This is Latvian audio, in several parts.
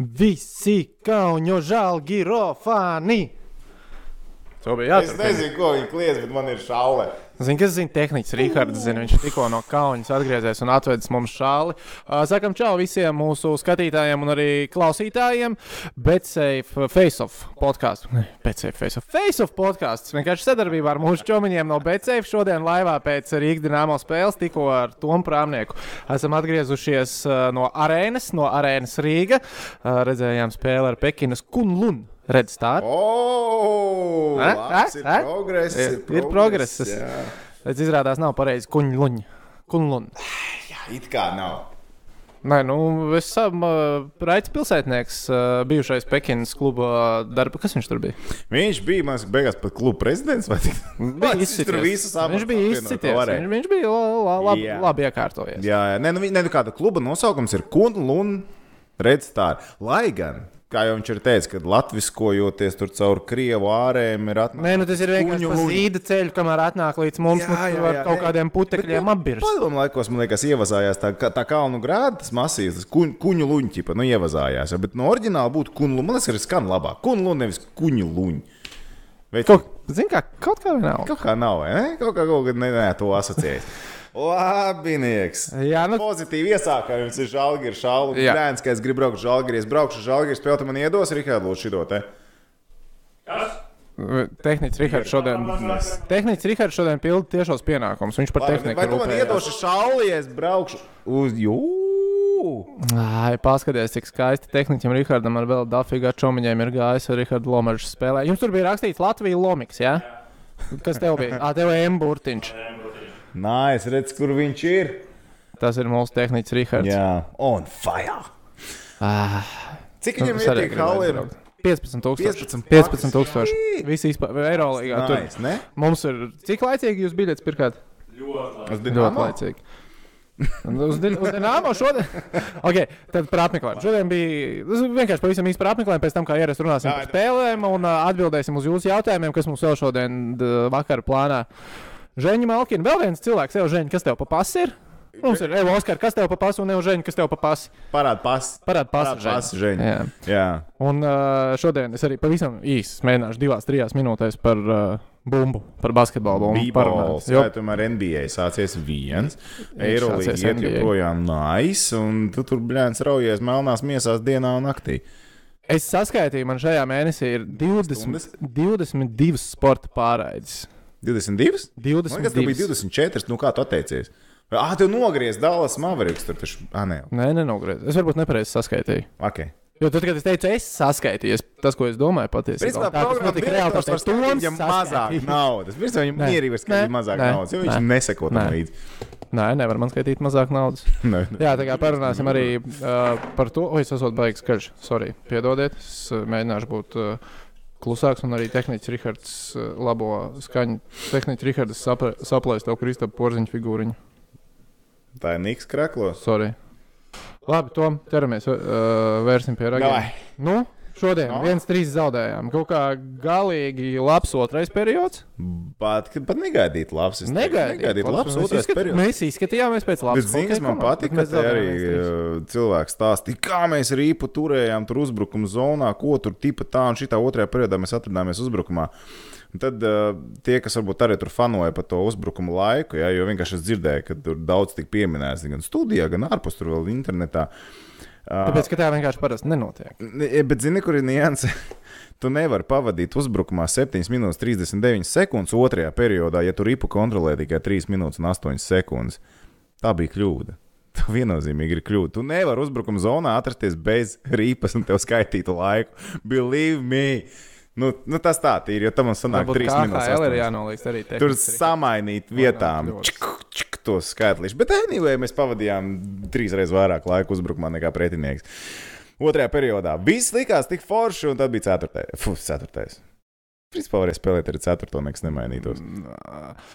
Visi kauņo žēlgiro fani! To bija Es jāturpina. nezinu, ko viņi kliedz, bet man ir šaule. Zinu, kas zina tehnikas, Rīgards. Zina, viņš tikko no kaujas atgriezies un atvedis mums šāli. Sakam, čau visiem mūsu skatītājiem un arī klausītājiem. Betsafe Face-Off podkāstu. Betsafe Face-Off. Face-Off podkāsts. Vienkārši sadarbībā ar mūsu čomiņiem no Betsafe šodien laivā pēc Rīgas dīnāmo spēles tikko ar Tomu Prāmnieku. Esam atgriezušies no arēnas, no arēnas Rīga. Redzējām spēli ar Pekinas Kunlun. Redz, tā ir. O, Eh? labs Eh? ir Eh? progress. Ir- ir progress. jā. Redz, izrādās, nav pareizi. Kuņluņ. Kunlun. Jā, it kā nav. Nē, nu, es esmu uh, Raits pilsētnieks, uh, bijušais Pekinas kluba darba. Kas viņš tur bija? Viņš bija mans beigās pat kluba prezidents. vai tik? Bija Viņš tur visus Viņš bija izcities. Viņš, viņš bija la, la, labi, Jā. labi iekārtojies. Jā, jā. Nē, nu, ne, nu kāda kluba nosaukums ir Kunlun Redstar. Lai gan, kā jau viņš ir teicis, kad latviskojoties tur caur Krievu ārēm ir atnācis. Nē, nu tas ir vienkārši luņu. zīda ceļu, kamēr atnāk līdz mums. Jā, nu, jā, tu var jā, kaut nē. kādiem putekļiem apbirst. Padomu laikos, man liekas, ievazājās tā, kā- tā kalnu grāda, tas masīvs, tas kuņ, kuņu luņķipa, nu ievazājās. Ja, bet no oriģināla būtu kuņu luņa. Man liekas, ka skan labāk. Kuņu luņa nevis kuņu luņa. Bet Kaut, zin, kā, kaut kā vienalga. kaut kā nav, vai ne? Kaut kā kaut kad ne, ne, to asociējas. Labinieks! Jā, nu, Pozitīvi iesākām, jums ir šālu. Jā. Bērns, ka es gribu braukt es braukšu uz žēlgiri, spēlēt man iedos, Rikārd, lūdzu, šito te. tehnicis Rihards šodien, tehnicis Rihards šodien pilda tiešos pienākumus. Viņš par tehniku Vai tu man iedosi šāli, ja es braukšu uz jū? Ai, paskaties, cik skaisti tehnikam Rihardam ar vēl dafīgā čomiņiem ir gājis ar Rihardu Lomaču spēlē. Jums tur bija rakstīts Latvijas Lomiks, jā? Ja? Kas tev bija? Ah, tev ir M-burtiņš. Nē, es redzu, kur viņš ir. Tas ir mūsu tehnicis Rihards. Jā, on fire! Ah, Cik viņam es ir tie braukt. 15,000. 15 15,000. Visi vispār Eirolandā. Tur Nice, ne? mums ir. Cik laicīgi jūs biļetes pirkāt? Ļoti laicīgi. Un Uz, Dienāmo šodien. okay, tad par apmeklējumu. Šodien bija vienkārši pavisam īsti par apmeklējumu. Pēc tam, kā ierasts, runāsim par spēlēm un uh, atbildēsim uz jūsu jautājumiem, kas mums vēl šodien d- vakar plānā. Žēņa Malkina, vēl viens cilvēks, jau Žēņa, kas tev pa pasi ir? Mums ir Evo Oskar, kas tev pa pasi un Evo Žēņa, kas tev pa pasi. Parāda pas. Parāda pasi. Parāda pasi, Žeņa. Jā. Jā. Un uh, šodien es arī pavisam īsi mēģināšu divās, trijās minūtēs par uh, bumbu, par basketbolu bumbu Bībols, jā, tomēr NBA sācies viens. Eirolīga iet joprojām nājas, un tu tur bļēns raujies melnās miesās dienā un naktī. Es saskaitīju, man šajā mēnesī ir 20, 22 sporta pārraides. 22? Man liekas, 22. bija 24, nu kā tu atteicies? Ah, tev nogriez Dallas Mavericks, tur taču, ah, nē, Nē, nenogriezu. Es varbūt nepareizi saskaitīju. ok. Jo tad, kad es teicu, es saskaitīju, tas, ko es domāju, patiesībā tā, tas notika reāli. Tas var Toms viņam mazāk naudas. Principā viņam mierīgi var skatīt Nē. mazāk Nē. naudas, jo viņš Nē. neseko tam līdzi. Nē, nevar man skaitīt mazāk naudas. Nē, nē. Jā, tā kā parunāsim arī uh, par to. Oi, es esmu baigs skaļš. Sorry, piedodiet. Es uh, mēģināšu būt uh, klusāks un arī tehnicis Rihards uh, labo skaņu. Tehnicis Rihards sapra- saplēs tev Kristapa porziņu figūriņu. Tā ir Niks Kraklos. Sorry. Labi, Tom, ķeramies, uh, vērsim pie ragiem. Nu, šodien No. viens trīs zaudējām. Kaut kā galīgi labs otrais periods. Pat, pat negaidīt labs. Negaidīt, Negaidīt labs Mēs otrais izskat- periods. Mēs izskatījāmies pēc labas Bet, zini, kas man mēs ka te arī 1-3. uh, cilvēks stāstīja, kā mēs rīpu turējām tur uzbrukuma zonā, ko tur tipa tā un šitā otrajā periodā mēs atradāmies uzbrukumā. Un tad uh, tie, kas varbūt arī tur fanoja par to uzbrukuma laiku, ja, jo vienkārši es dzirdēju, ka tur daudz tika pieminēts gan studijā, gan ārpus tur vēl internetā. Uh, Tāpēc, ka tā vienkārši parasti nenotiek. Ne, Bet, zini, kur ir nianses? Tu nevari pavadīt uzbrukumā 7 minūtes 39 sekundes otrajā periodā, ja tu ripu kontrolē tikai 3 minūtes un 8 sekundes. Tā bija kļūda. Tā viennozīmīgi ir kļūda. Tu nevari uzbrukuma zonā atrasties bez rīpas un tev skaitītu laiku. Believe me! Nu, nu tas tā ir, jo tam man sanāk Varbūt 3 KHL minūtes. ir astoņas. jānoliek arī Tur samainīt vietām čik, čik, tos skaitlīšus. Bet, anyway, mēs pavadījām trīs reizes vairāk laika uzbrukumā nekā pretinieks. Otrajā periodā viss likās tik forši, un tad bija ceturtais. Fu, ceturtais. Principā varēja spēlēt arī ceturto, nekas nemainītos.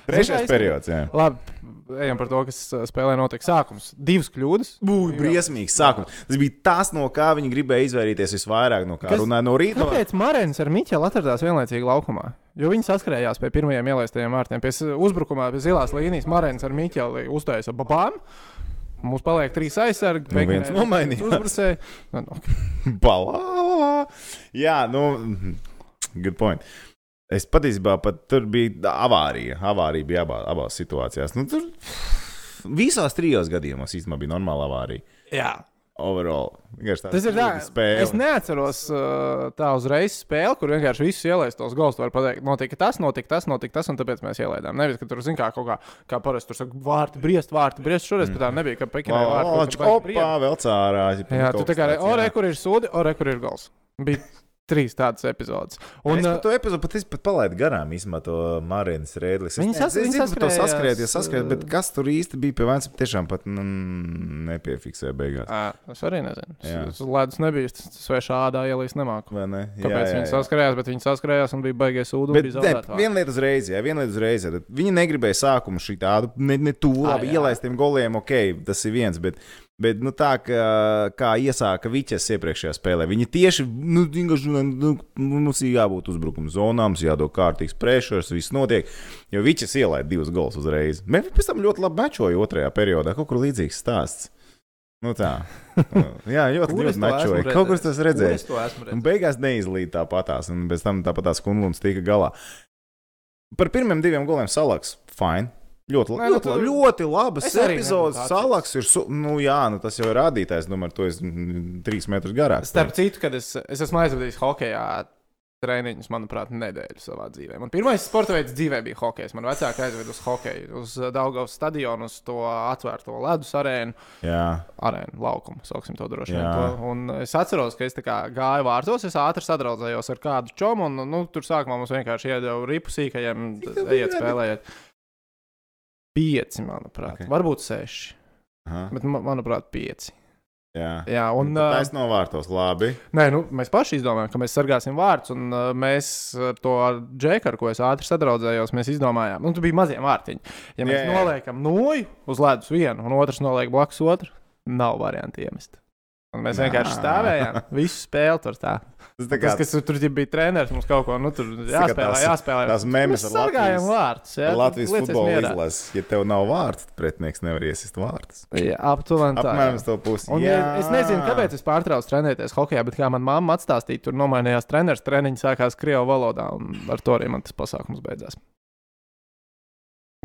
Trešais periods, jā. Labi, ejam par to, kas uh, spēlē notiek sākums. Divas kļūdas. Būja briesmīgs sākums. Tas bija tas, no kā viņi gribēja izvairīties visvairāk. No kā Kas- runāja no rīta. Kāpēc Marēns ar Miķelu atradās vienlaicīgi laukumā? Jo viņi saskrējās pie pirmajiem ielaistajiem vārtiem. Pie s- uzbrukumā, pie zilās līnijas Marēns ar Miķeli uztaisīja babām. mums paliek trīs aizsargi. Nu, viens nomainījās. Nu, nu, Balā! Jā, nu, good point. Es patiesībā pat tur bija avārija. Avārija bija abā, abās situācijās. Nu, tur visās trijos gadījumos īstenībā bija normāla avārija. jā. Overall. Tas ir tā, spēle. es neatceros uh, tā uzreiz spēli, kur vienkārši visus ielaist tos gols. Var pateikt, notika tas, notika tas, notika tas, un tāpēc mēs ielaidām. Nevis, ka tur, zin kā, kaut kā, kā parasti tur saka, vārti, briest, vārti, briest. Šoreiz mm. tā nebija, ka Pekinai vārti. opā, vēl cārā. Jā, tu tā kā, ore, kur ir sūdi, ore, kur ir gols. Bija trīs tādas epizodes. Un, es par to epizodu pat, pat palaidu garām, to Marijas rēdlis. Viņi sas- viņi to saskrējās, saskrēties, saskrēt, bet uh, kas tur īsti bija pie vainas, tiešām pat nu, nepiefiksēja beigās. Ā, Es arī nezinu. Jā. Es ledus nebija. Es svešā ādā ielīst nemāku. Vai ne? Kāpēc viņi saskarējās, bet viņi saskarējās un bija baigais ūdens. Viena lieta uzreiz, jā, viena lieta uzreiz. Jā. Viņi negribēja sākumu šī tādu, ne, ne tuvu, labi, jā. ielaistiem goliem, ok, tas ir viens. Bet, bet nu, tā kā, kā iesāka Viķis iepriekšējā spēlē, viņi tieši, nu, nu, nu, mums ir jābūt uzbrukuma zonām, jādod kārtīgs pressures, viss notiek. Jo Viķis ielaida divus gols uzreiz. Mēs pēc tam ļoti labi mečoja otrajā periodā, kaut kur līdzīgs stāsts. Nu tā. Jā, ļoti, ļoti mečoja. Kaut kur tas esmu Un redzējis. beigās neizlīd tāpatās, un pēc tam tāpatās kunglums tika galā. Par pirmiem diviem goliem salaks, fine. Ļoti, Nē, nu ļoti, tu- tu... ļoti labas Es epizodes. Salaks ir, su... nu jā, nu tas jau ir rādītājs, domāju, to es trīs metrus garāks. Starp citu, kad es, es esmu aizvadījis hokeja treniņus, manuprāt, nedēļu savā dzīvē. Man pirmais sporta veids dzīvē bija hokejs. Man vecāki aizveda uz hokeju, uz Daugavas stadionu, uz to atvērto ledus arēnu, Jā, arēnu laukumu, sauksim to droši vien. To. Un es atceros, ka es gāju vārtos, es ātri sadraudzējos ar kādu čomu, un nu, tur sākumā mums vienkārši iedeva ripu sīkajiem, bija ejiet spēlējiet. Pieci, manuprāt, Ok. okay. varbūt seši, Aha, bet ma- manuprāt, pieci. jā. Jā, un, Un ā, tā es novārtos labi. Nē, nu, mēs paši izdomājām, ka mēs sargāsim vārdus, un uh, mēs ar to džeku, ar ko es ātri sadraudzējos, mēs izdomājām, un tur bija mazie vārtiņi. Ja mēs Jā, jā. noliekam noju uz ledus vienu, un otrs noliek blakus otru, nav variantu iemest. Un mēs vienkārši stāvējām, visu spēli tur tā. Tas kā Tas, kas tur bija treneris, mums kaut ko nu, tur jāspēlē, tās- jāspēlē. tās mēs Latvijas- vārdus. Jā, Latvijas futbola izlases. Ja tev nav vārds, tad pretinieks nevar iesist vārdus. Jā, aptuveni tā. Apmēram to pusi. Un, Jā. ja, es nezinu, kāpēc es pārtraucu trenēties hokeja, bet kā man mamma atstāstīja, tur nomainījās treneris. Treniņš sākās krievu valodā, un ar to arī man tas pasākums beidzās.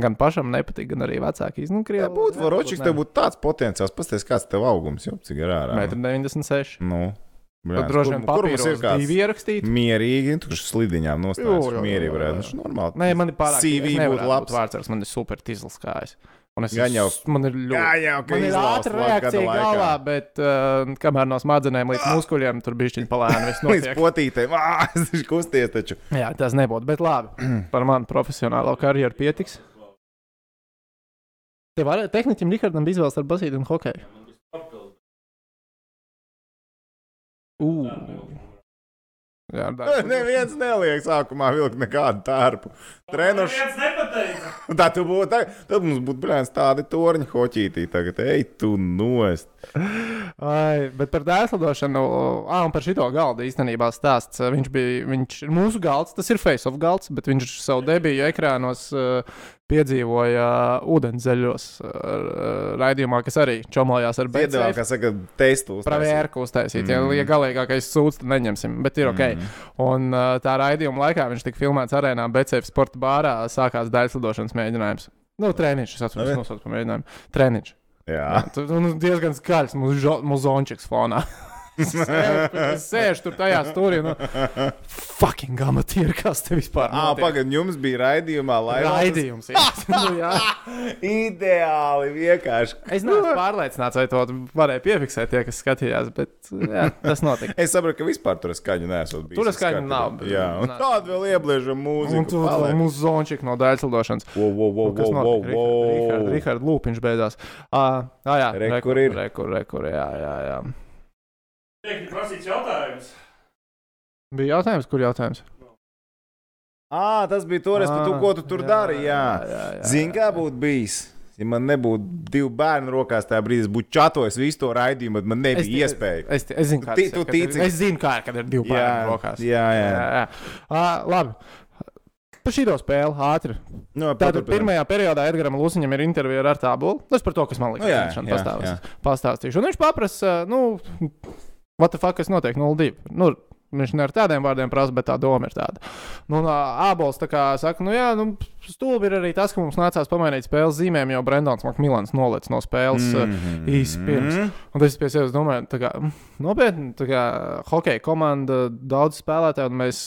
Gan pašam nepatīk, gan arī vecāki krievu. Ja būtu Voročiks, tev būtu tāds potenciāls. Pastāstiet, kāds tev augums jau cik ir ārā. 1,96 m. Nu, Bļāns, droši kur- vien papīros ir kāds divi ierakstīti. Mierīgi, uz slidiņām jo, Mierīgi varētu. Tas ir normāli. Nē, man ir pārāk CV būtu labs. Vārds, man ir super tīzls kājas. Un es Gan jau- man ir ļoti. Jā, jau, Man ir ātra reakcija galvā, bet uh, kamēr no smadzenēm līdz muskuļiem tur bija šķiņķi palēni. viss Līdz notiek. potītēm. Ā, Tas ir kusties taču. Jā, tas nebūtu. Bet labi, par manu profesionālo karjeru pietiks. Tev var, tehniķim Rihardam bija izvēles ar basīti un hokeju. Ugh. Jā, tā Neviens neliek sākumā vilkt nekādu. Neviens nepateica. Tā tu būtu, tā, tad mums būtu blēns tādi torņi hoķītī. Tagad ej tu nost. Ai, bet par dēslidošanu, ah, un par šito galdu īstenībā stāsts. Viņš bija, viņš ir mūsu galds, tas ir face-off galds, bet viņš savu debiju ekrānos uh, piedzīvoja uh, ūdenszeļos uh, raidījumā, kas arī čomojās ar Piedāvā, Bēdu. kā saka, testu. uztaisīt. Pravērku uztaisīt, mm. ja, ja galīgākais sūds, tad neņemsim, bet ir ok. Mm. Un uh, tā raidījuma laikā viņš tika filmēts arēnā, BCF sporta bārā, sākās daļslidošanas mēģinājums. Nu, treniņš, es atceros, nosaucu par mēģinājumu. Treniņš. Jā. Tu nu, diezgan skaļs muzončiks fonā. Es sēžu- tur tajā stūrī. Nu, fucking amatieri, kas te vispār Ā, notiek? pagaid, jums bija raidījumā, lai Raidījums. jā. nu, jā. Ideāli vienkārši. Es neesmu pārliecināts, vai to varēja piefiksēt tie, kas skatījās, bet jā, tas notika. Es saprotu, ka vispār tur skaņa nesot. Tur skatos. nav, bet- Jā, un nē. tādu vēl iebliežam Un mūziku. tu paliek. mūsu zončik no daļslidošanas. Wow, wow, wow, Kas wow, wow, notika? wow. Rihards Lūpiņš beidzās. Ah, jā, Re, kur ir? Rekur, rekur, jā, jā, jā. Tiek prasīts jautājums. Bija jautājums, kur jautājums? Ā, tas bija toreiz par to, ko tu tur dari. Jā, jā, jā, Zini, kā būtu bijis. Ja man nebūtu divu bērnu rokās, tajā brīdī es būtu čatojis visu to raidījumu, bet man nebija Es- iespēja. Es, es zinu, kā tu kad tici? Es zinu, kā ir, kad ir divi Jā, bērni rokās. jā, jā. jā, jā. À, labi. Par šī spēli ātri. Nu, Tātad pirmajā periodā Edgars Lusiņam ir intervija ar Tābulu. Tas par to, kas man Nu, liekas, jā, interesanti jā, pastāstīs- jā. pastāstīšu. Un viņš paprasa, nu, what the fuck, kas notiek 0-2. Nu, Viņš ne ar tādiem vārdiem prasa, bet tā doma ir tāda. Nu, Ābols tā kā saka, nu jā, nu, stulbi ir arī tas, ka mums nācās pamainīt spēles zīmēm, jo Brendons Makmilans nolec no spēles mm Mhm. īsi pirms. Un tas pie sevis domāju, tā kā mm, nopietni, tā kā hokeja komanda daudz spēlētāju, un mēs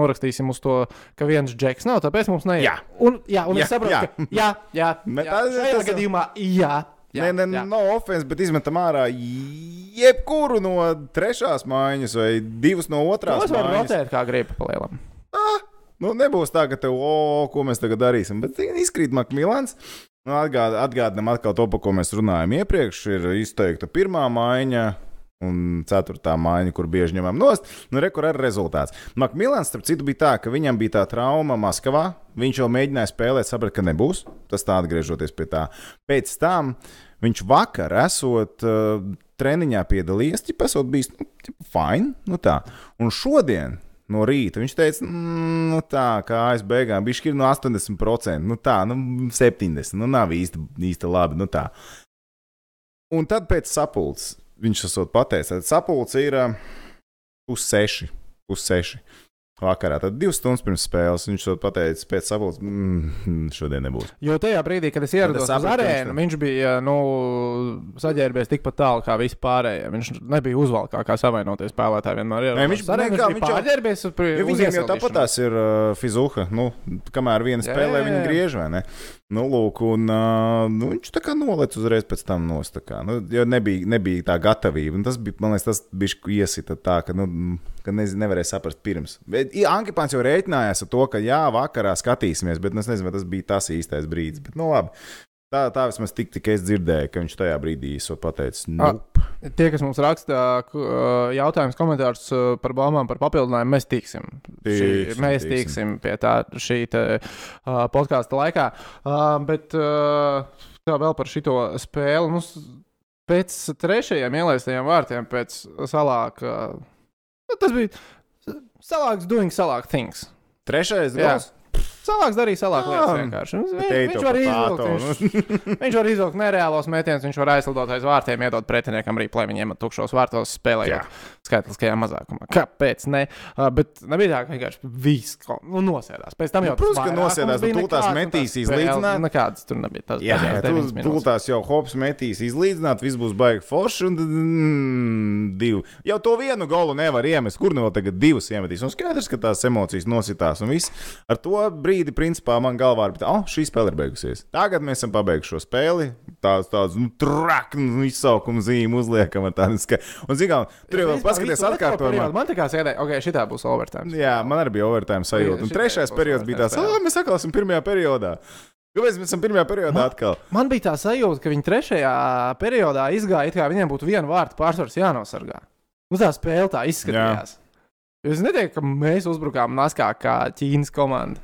norakstīsim uz to, ka viens džeks nav, tāpēc mums neiet. Jā. un, jā, un Jā, es saprotu, jā. ka jā, jā, jā. tas- šajā tas- gadījumā jā. Jā, Nē, nē, jā. no offense, bet izmetam ārā jebkuru no trešās mājas vai divas no otrās Tas var rotēt kā gribi palielam. Nu, nebūs tā, ka tev, o, ko mēs tagad darīsim. Bet izkrīt Makmilans. Nu, atgād, atgādinām atkal to, par ko mēs runājām iepriekš. Ir izteikta pirmā maiņa. Un ceturtā maiņa, kur bieži ņemam nost, nu, rekur ar rezultāts. Makmilans, starp citu, bija tā, ka viņam bija tā trauma Maskavā. Viņš jau mēģināja spēlēt, saprata, ka nebūs. Tas tā atgriežoties pie tā. Pēc tam viņš vakar, esot uh, treniņā piedalījies, jau esot bijis nu, fine. Nu, tā. un šodien no rīta. Viņš teica, mm, nu tā, kā aiz beigām bija no 80%, nu tā, nu 70%, nu nav īsti, īsti labi. Nu tā. Un tad pēc sapulces viņš esot pateicis, ka sapulce ir pusseši, pusseši. Vakarā, tad divas stundas pirms spēles viņš to pateica. Pēc sapulces, mm, šodien nebūs. Jo tajā brīdī, kad es ierados uz arēnu, viņš bija nu, saģērbies tikpat tālu kā visi pārējie. Viņš nebija uzvalkā kā savainoties spēlētāji vienmēr. Ierodas viņš- arēnu, kā, viņš bija pārģērbies uz, pri- Ja uz viņiem jau tāpat tās ir uh, fizuha. Nu, kamēr viena spēlē, jā. griež vai ne? Nu, lūk, un nu, viņš tā kā nolec uzreiz pēc tam nost. Nu, jo nebija, nebija tā gatavība. Un tas bija, man liekas, tas bija iesita tā, ka, nu, ka nez, nevarēja saprast pirms. Ankipāns jau rēķinājās ar to, ka jā, vakarā skatīsimies, bet nu, es nezinu, vai tas bija tas īstais brīdis. Bet, nu, labi. Tā, tā vismaz tik, tik es dzirdēju, ka viņš tajā brīdī Ah. nu, Tie, kas mums raksta jautājumus, komentārus uh, par baumām, par papildinājumu, mēs tiksim. Šī, Tiksim, mēs tiksim. tiksim pie tā šī te, uh, podkāstu laikā. Uh, bet uh, tā vēl par šito spēli. Mums pēc trešajiem ielaistajiem vārtiem, pēc salāka. Uh, tas bija salāks doing salāk things. trešais Jā. Salāks darīja salāk Jā. lietas vienkārši. Viņš, Teito viņš var izvilkt. Viņš, viņš var izvilkt nereālos mētienos, viņš var aizlidot aiz vārtiem, iedot pretiniekam arī plē, viņiem tukšos vārtos spēlējot skaitliskajā mazākumā. Kāpēc? Ne? Uh, bet nebija tā, ka vienkārši viss nu, nosēdās. Pēc tam jau Nu, protams, ka nosēdās, bija bet nekāds, un metīs tās izlīdzināt. Nekādas tur nebija. Tas Jā, minūtes. tūlītās jau hops metīs izlīdzināt, viss būs baigi forši. Un, mm, divi. Jau to vienu golu nevar iemest. Kur nu vēl tagad divus iemetīs? Un skaidrs, ka tās emocijas nositās. Un viss ar to brīdi, principā, man galvā ir, oh, šī spēle ir beigusies. Tagad mēs esam pabeiguši šo spēli. Tāds, tāds nu, traks, nu, izsaukuma zīme uzliekam. ar Tādu, ska... Un, zinām, tur jau vēl paskaties atkārtojumā. Man tā kā sēdēja, ok, šī tā būs overtime. Jā, man arī bija overtime sajūta. Un trešais periods bija tāds, ah, mēs atkal esam pirmajā periodā. Kāpēc mēs esam pirmajā periodā atkal? Man bija tā sajūta, ka viņi trešajā periodā izgāja, it kā viņiem būtu viena vārta pārsvars jānosargā. Nu, tā spēle tā izskatījās. Jo Es neteiktu, ka mēs uzbrukām naskāk kā Ķīnas komanda.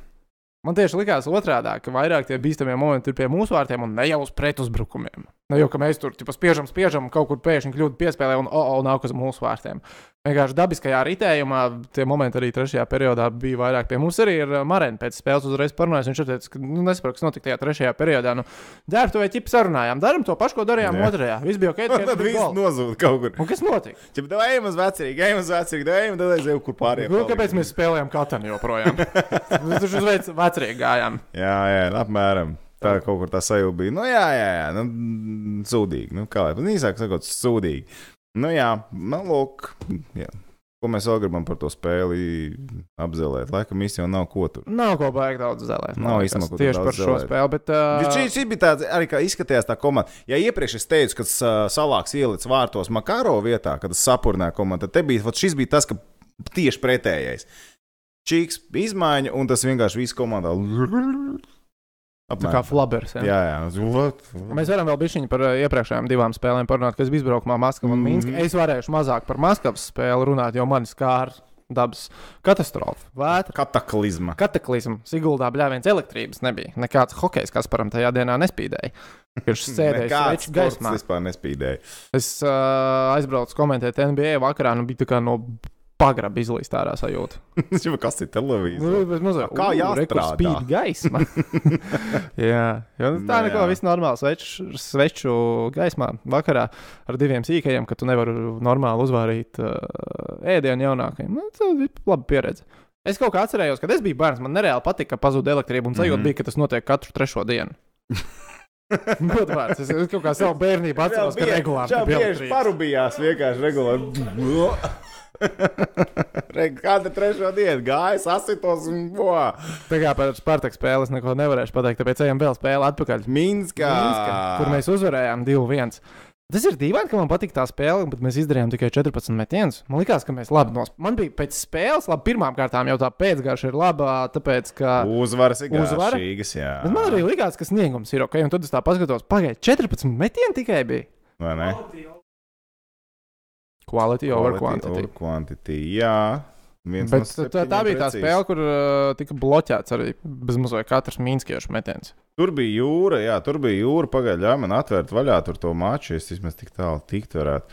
Man tieši likās otrādi, ka vairāk tie bīstamie momenti ir pie mūsu vārtiem un ne jau uz pretuzbrukumiem. Jau ka mēs tur tipa, spiežam, spiežam, un kaut kur pēkšņi kļūda piespēlē un oh, oh, nāk uz mūsu vārtiem. Vienkārši dabiskajā ritējumā tie momenti arī trešajā periodā bija vairāk pie mums. Arī ir Marēna pēc spēles uzreiz parunājis. Viņš teica, ka nu, nesaprot, kas notika tajā trešajā periodā. Nu, Dārbu vai ķipi sarunājām, darām to pašu, ko darījām Jā. otrajā. Viss bija ok, tad viss nozūd kaut kur. Un kas notika? Tā ejam uz vecrīgu, ejam uz vecrīgu, ejam tad aizēju, kur pārējiem. Nu, kāpēc mēs spēlējām katru joprojām? Taču uzreiz vecrīgi gājām. Jā, jā, apmēram. Tā kaut kur tā sajūta bija. Nu, jā, jā, jā nu, sūdīgi. Nu, kā lai īsāk sakot, sūdīgi. Nu, jā, man lūk, jā. Ko mēs vēl gribam par to spēli apzelēt? Laikam jau nav ko tur. Nav ko baigt daudz zelēt. Nav īstenībā Tieši par šo zelēt. spēli. Bet, uh, Šī, šī bija tāda arī, kā izskatījās tā komanda. Ja iepriekš es teicu, ka uh, salāks ielicis vārtos Makaro vietā, kad tas sapurnē komanda, tad te bija, šis bija tas, ka tieši pretējais. Čīks izmaiņa, un tas vienkārši viss komandā. Tā kā flabers. Jā. Jā, jā. What? Mēs varam vēl bišķiņu par uh, iepriekšējām divām spēlēm parunāt, kas bija izbraukumā Maskavā un Minskā. Mhm. Es varēšu mazāk par Maskavas spēli runāt, jo manis skāra dabas katastrofa. Vētra. Kataklizma. Kataklizma. Siguldā bļāviens elektrības nebija. Nekāds hokejs, kas param tajā dienā nespīdēja. Viņš sēdēja sveču gaismā. vispār nespīdēja. Es uh, aizbraucu komentēt NBA vakarā, nu bija tā kā no pagraba izlīst ārā sajūta. Tas jau kas ir Nu, televīzija. mazliet, Kā re, kur spīd gaisma. jā, jo nu, tā Nu, neko jā. viss normāli sveču, sveču gaismā vakarā ar diviem sīkajiem, ka tu nevari normāli uzvārīt uh, ēdienu jaunākajiem. Nu, tas ir laba pieredze. Es kaut kā atcerējos, kad es biju bērns, man nereāli patika, ka pazuda elektrība, un sajūta mm. -hmm. bija, ka tas notiek katru trešo dienu. Godvārds, es, es kaut kā savu bērnību atceros, ka regulāri tur bija bieži parubījās vienkārši regulāri. Kāda trešā diena gāja, sasitos un boā. Tā kā par Spartak spēli es neko nevarēšu pateikt, tāpēc ejam vēl spēli atpakaļ. Minskā. Minska, kur mēs uzvarējām 2-1. Tas ir dīvaini, ka man patīk tā spēle, bet mēs izdarījām tikai 14 metienus. Man liekas, ka mēs labi nospēlējām. Man bija pēc spēles, labi, pirmām kārtām jau tā pēcgarša ir laba, tāpēc, ka. Uzvaras ir Uzvara? garšīgas, jā. Bet man arī likās, ka sniegums ir ok, un tad es tā paskatos, pagaidiet, 14 metieni tikai bija. Vai ne? Quality over Quality quantity. over quantity. Jā. Viens Bet no tā, tā bija tā precīzi. spēle, kur uh, tika bloķēts arī bezmazliet katrs mīnskiešu metiens. Tur bija jūra, jā, tur bija jūra. Pagaidām, man atvērt vaļā tur to maču. Es vismaz tik tālu tikt varētu.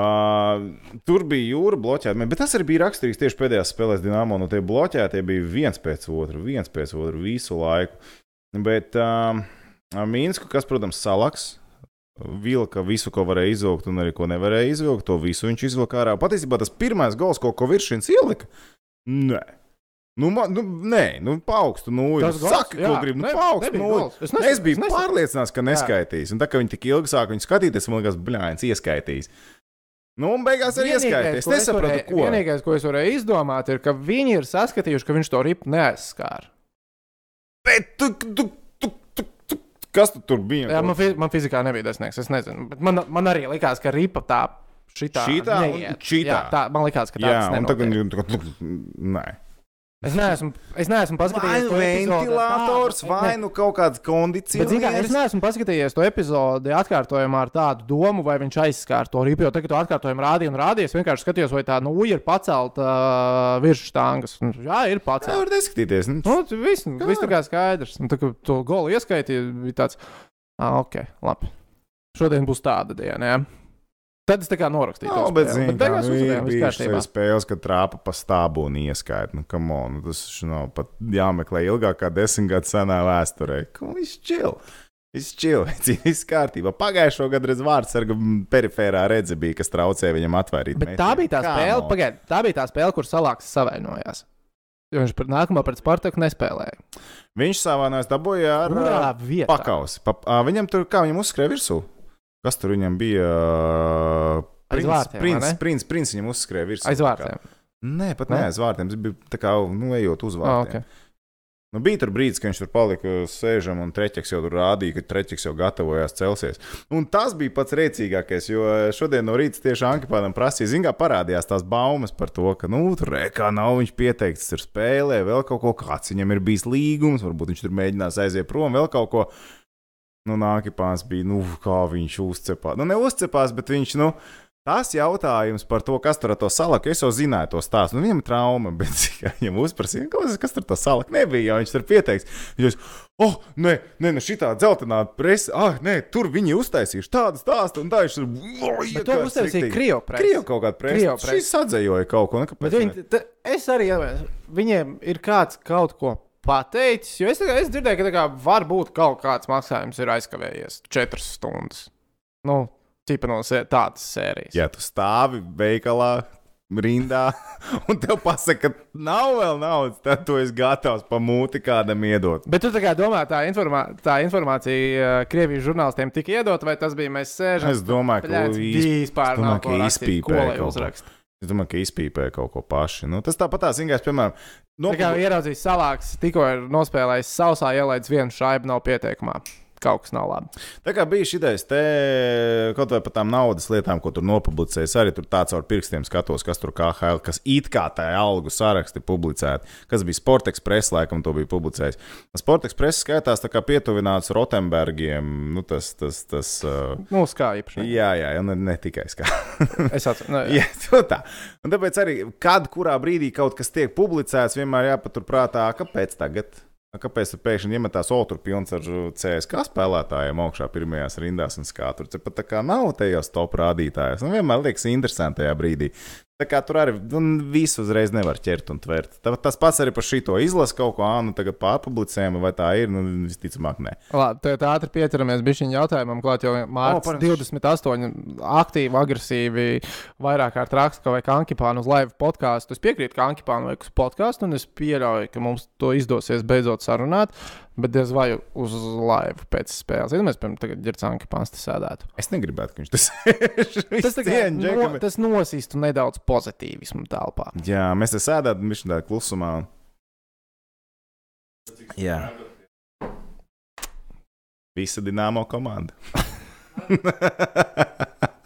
Uh, tur bija jūra bloķēta, bet tas arī bija raksturīgs tieši pēdējās spēlēs Dienāmo. No tie bloķētie bija viens pēc otra, viens pēc otra visu laiku. Bet uh, Mīnsku, kas, protams, salaks, vilka visu, ko varēja izvilkt, un arī ko nevarēja izvilkt, to visu viņš izvilka ārā. Patiesībā tas pirmais gols, ko Koviršins ielika, nē. Nu, man, nu, nē, nu, paaugstu nulli. Tas? Saka, ko Jā, gribi. Nu, paaugstu nulli. Es Es, nesaku- es biju es pārliecināts, ka neskaitīs. Un tā kā viņi tik ilgi sāka viņu skatīties, man liekas, blēņas ieskaitīs. Nu, un beigās arī ieskaitīs. Es ko nesapratu, varēju, ko. vienīgais, ko es varēju izdomāt, ir, ka viņi ir saskatījuši, ka viņš to ripu neaizskāra. Bet tu, tu, kas tu tur bija? Jā, man, fi man fizikā nebija desmitnieks, es nezinu. Bet man, man arī likās, ka ripa tā. Šitā, Šitā un neiet. šitā. Jā, tā, man liekas, ka tā Jā, un ir. tagad tā kā. Nē. Es neesmu, es neesmu paskatījies nu to ventilators, vai ne, nu kaut kāds kā, es neesmu paskatījies to epizodi atkārtojumā ar tādu domu, vai viņš aizskāra to ripu. Jo tagad to atkārtojumu rādīja un rādīja. Es vienkārši skatījos, vai tā nūja ir pacelta uh, virs štangas. Un, Jā, ir Tā pacelta. var neskatīties. Nu, Nu, tas viss, viss tā kā skaidrs. Un, tā, to golu ieskaitīja, bija tāds, ah, ok, labi. Šodien būs tāda diena. Jā. Tad es tā kā norakstīju. Jā, to bet, zini, bet kā beigās nu, uzvarējām, bijušas kārtībā. arī spēles, kad trāpa pa stābu un ieskaita. Nu, come on, nu, tas nav pat jāmeklē ilgākā desmit gadu senā vēsturē. Viņš čil? Viss čil, viss kārtībā. Pagājušo gadu reiz vārdsarga perifērā redze bija, kas traucēja viņam atvairīt. Bet tā bija tā spēle, pagaid, tā bija tā spēle, kur salāks savainojās. Jo viņš pret nākamā pret Spartaku nespēlēja. Viņš savā nāc dabūja ar Kurā ā, vietā? pakausi. Pa, viņam tur, kā viņam uzskrēja virsū? Kas tur viņam bija? ā, Aiz Princis, vārtiem, vai princis, ne? princis, princis viņam uzskrēja virsū. Aiz vārtiem. Nē, pat Ne? ne aiz vārtiem. Tas bija tā kā, nu, ejot uz Oh, vārtiem. okay. Nu, bija tur brīdis, kad viņš tur palika sēžam, un treķis jau tur rādīja, ka treķis jau gatavojās celsies. Un tas bija pats rēcīgākais, jo šodien no rīta tieši Ankepānam prasīja, zināmā parādījās tās baumas par to, ka, nu, tur rēkā nav viņš pieteikts, tur spēlē vēl kaut ko, kāds viņam ir bijis līgums, varbūt viņš tur mēģinās aiziet prom, vēl kaut ko. Nu, Nākipāns bija, nu, kā viņš uzcepās. Nu, neuzcepās, bet viņš, nu, tas jautājums par to, kas tur ar to salaku, es jau zināju to stāstu. Nu, viņam trauma, bet viņam uzprasīja, kas, kas tur ar to salaku nebija, jo viņš tur pieteiks. Viņš, oh, nē, nē, nu, šitā dzeltenā presa, ah, nē, tur viņi uztaisījuši tādu stāstu, un tā viņš tur, oh, Bet to uztaisīja Krievu presa. Krievu kaut kāda presa. Šis atzējoja kaut ko, nu, kāpēc Bet ne? viņi, es arī iedomājos, viņiem ir kāds kaut ko pateicis. Jo es, es dzirdēju, ka kā varbūt kaut kāds maksājums ir aizkavējies četras stundas. Nu, tipa no tādas sērijas. Ja tu stāvi veikalā, rindā, un tev pasaka, ka nav vēl naudas, tad tu esi gatavs pamūti kādam iedot. Bet tu tā domā, tā, informā, tā informācija Krievijas žurnālistiem tika iedot, vai tas bija mēs sēžam? Es domāju, ka Bļāc, īsti- vispār nav ka Es domāju, ka izpīpēja kaut ko paši. Nu, tas tāpat tās ingās, piemēram, Tā kā ieraudzījis salāks, tikko ir nospēlējis sausā, ielaidis vienu šaibu, nav pieteikumā. Kaut kas nav labi. Tā kā bija šī te kaut vai par tām naudas lietām, ko tur nopublicējas, arī tur tāds ar pirkstiem skatos, kas tur kā HL, kas it kā tā algu saraksti publicēti, kas bija Sport Express, laikam to bija publicējis. Sport Express skaitās tā kā pietuvināts Rotenbergiem, nu tas, tas, tas, uh, Nu, kā īpaši. jā, jā, un ne, ne tikai skā. Es atceros. Nu, Jā, to tā. Un tāpēc arī, kad kurā brīdī kaut kas tiek publicēts, vienmēr jāpaturprātā, kāpēc tagad. Kāpēc tur pēkšņi iemetās otrs pilns ar CSK spēlētājiem augšā pirmajās rindās un kā tur pat tā kā nav tajos top rādītājos. Nu, vienmēr liekas interesanti tajā brīdī. Tā kā tur arī visu uzreiz nevar ķert un tvert. Tā, tas pats arī par šito izlasu kaut ko, ā, nu tagad pārpublicējam, vai tā ir, nu visticamāk, nē. Labi, tad ātri pieturamies bišķiņu jautājumam, klāt jau Mārcis O, pareizi. 28 aktīvi, agresīvi, vairāk kārt raksta, ka vajag Ankipānu uz live podkāstu. Es piekrītu, ka Ankipānu vajag uz podkāstu, un es pieļauju, ka mums to izdosies beidzot sarunāt, bet diez vai uz live pēc spēles. Ja mēs, tagad ģērts Ankipāns te sēdētu. Es negribētu, ka viņš tas ir. Tas, kā no, tas nosīstu nedaudz pozitīvismu telpā. Jā, mēs te sēdētu, viņš tādā klusumā. Jā. Visa dināmo komanda.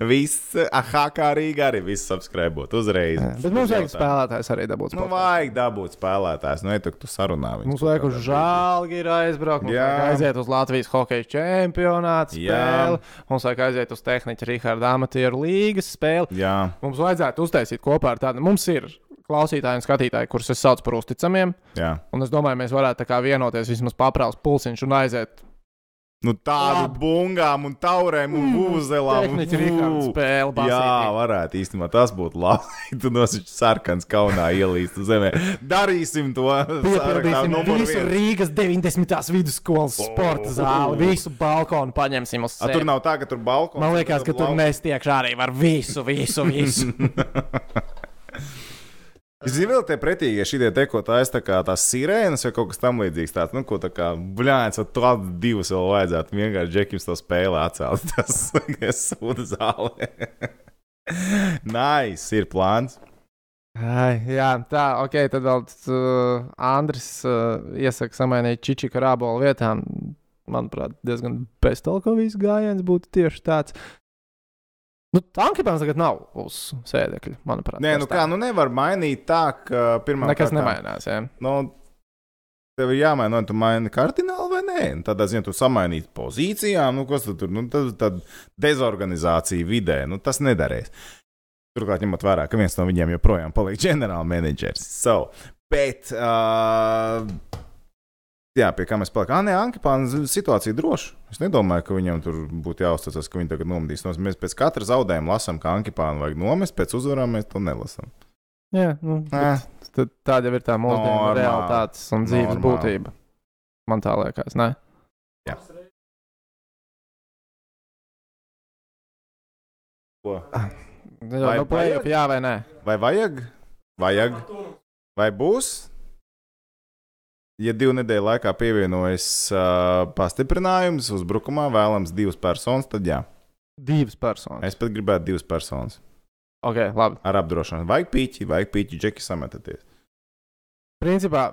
Viss, ah, kā Rīgā arī viss apskrējot uzreiz. Bet mums vajag spēlētājs arī dabūt. Nu, vajag dabūt spēlētājs, nu, ja tu, sarunā viņu. Mums vajag uz žēlgi ir aizbraukt, mums Jā. vajag aiziet uz Latvijas hokeja čempionāta Jā. spēli, mums vajag aiziet uz tehniķa Riharda amatieru līgas spēli. Jā, Mums vajadzētu uztaisīt kopā ar tādu. Mums ir klausītāji un skatītāji, kurus es saucu par uzticamiem, jā. un es domāju, mēs varētu vienoties vismaz papraust pulsiņš un aiziet Nu, tādu Labi. bungām un taurēm un būzelām. un tehniķa Riharda vū. spēli. Jā, basītī. varētu īstenībā tas būtu labi. tu nosauc sarkans kaunā ielīst zemē. Darīsim to. Piepildīsim visu. Rīgas 90. vidusskolas sporta zāli, visu balkonu paņemsim uz A, sevi. tur nav tā, ka tur balkons. Man liekas, ka tur mēs tiekšā arī var visu, visu, visu. Zini, vēl tie pretīgie šie te, ko taisa tā kā tās sirēnas vai kaut kas tam līdzīgs. Tāds, nu, ko tā kā bļāns, vai tādu divus vēl vajadzētu vienkārši džekim to spēli atcelt. Tas ir sūda zāle. nice, ir plāns. Ai, jā, tā, ok, tad vēl uh, Andris uh, iesaka samainīt Čičika rābolu vietām. Manuprāt, diezgan beztalkovīgs gājiens būtu tieši tāds. Nu, Tankipāns tagad nav uz sēdekļa, manuprāt. Nē, nu tā. kā, nu nevar mainīt tā, ka pirmā Nekas nemainās, jā. Nu, tev ir jāmaina, vai tu maini kardināli vai nē. Nu, Tādā ziņā tu samainīsi pozīcijām, nu, kas tu tur nu, tad, tad dezorganizācija vidē, nu, tas nedarēs. Turklāt, ņemot vērā, ka viens no viņiem joprojām paliek ģenerālmenedžers. So, bet, uh, jā, pie kā mēs palikām, Nē, Ankipāna situācija droša. Es nedomāju, ka viņam tur būtu jāuzticas, ka viņi tagad nomedīs. Mēs pēc katra zaudējuma lasām, ka Ankipānu vajag nomest, pēc uzvarām mēs to nelasām. Jā, nu, tāda jau ir tā mūsdienu realitātes un dzīves Normāli. būtība. Man tā liekas, ne? Ko? Jā, Vai nu, play-off, jā vai nē? Vai vajag? Vajag. Vai būs? Ja divu nedēļu laikā pievienojas uh, pastiprinājums uzbrukumā, vēlams divas personas, tad jā. Divas personas. Es pat gribētu divas personas Ok, labi. ar apdrošināšanu. Vajag pīķi, vajag pīķi, džeki sametaties. Principā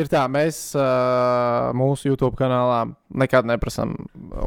ir tā, mēs uh, mūsu YouTube kanālā nekad neprasām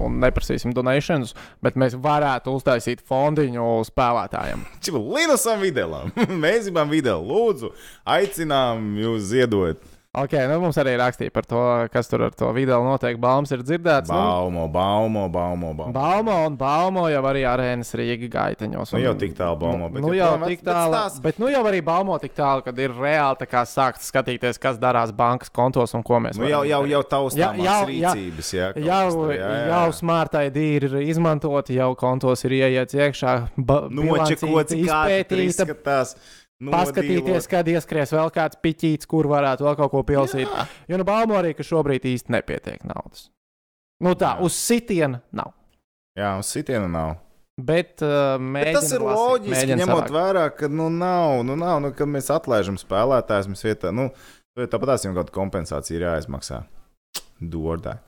un neprasīsim donations, bet mēs varētu uztaisīt fondiņu spēlētājiem. Čilu, Linusam vidēlam. Mēs gribam video. Lūdzu, aicinām jūs ziedot. Ok, nu mums arī rakstīja par to, kas tur ar to video notiek. Baumas ir dzirdēts. Nu, Baumo, baumo, baumo, baumo. Baumo un baumo jau arī arēnas Rīga gaiteņos. Nu un- jau tik tālu baumo, bet nu, jau tik bet tālu, stāsts- bet nu jau arī baumo tik tālu, kad ir reāli tā kā sākt skatīties, kas darās bankas kontos un ko mēs Nu, jau, jau, jau taustāmās jā, jā. rīcības. Jā, kaut Jau, tur, jā, jā. jau smartai dīri ir izmantoti, jau kontos ir ieiets iekšā. Nočekots, kā tas izpētīta, izskatās. Paskatīties, kad ieskries vēl kāds piķītis, kur varētu vēl kaut ko pilsīt. Jā. Jo nu baumo arī, ka šobrīd īsti nepietiek naudas. Nu tā, Jā. uz sitiena nav. Jā, uz sitiena nav. Bet, uh, Bet tas ir lasīt, loģiski, ņemot savākt. vērā, ka nu, nav, nu, nav nu, kad mēs atlaižam spēlētājus, mums vietā, nu, tāpat tās jau kāda kompensācija ir jāizmaksā. Dordā.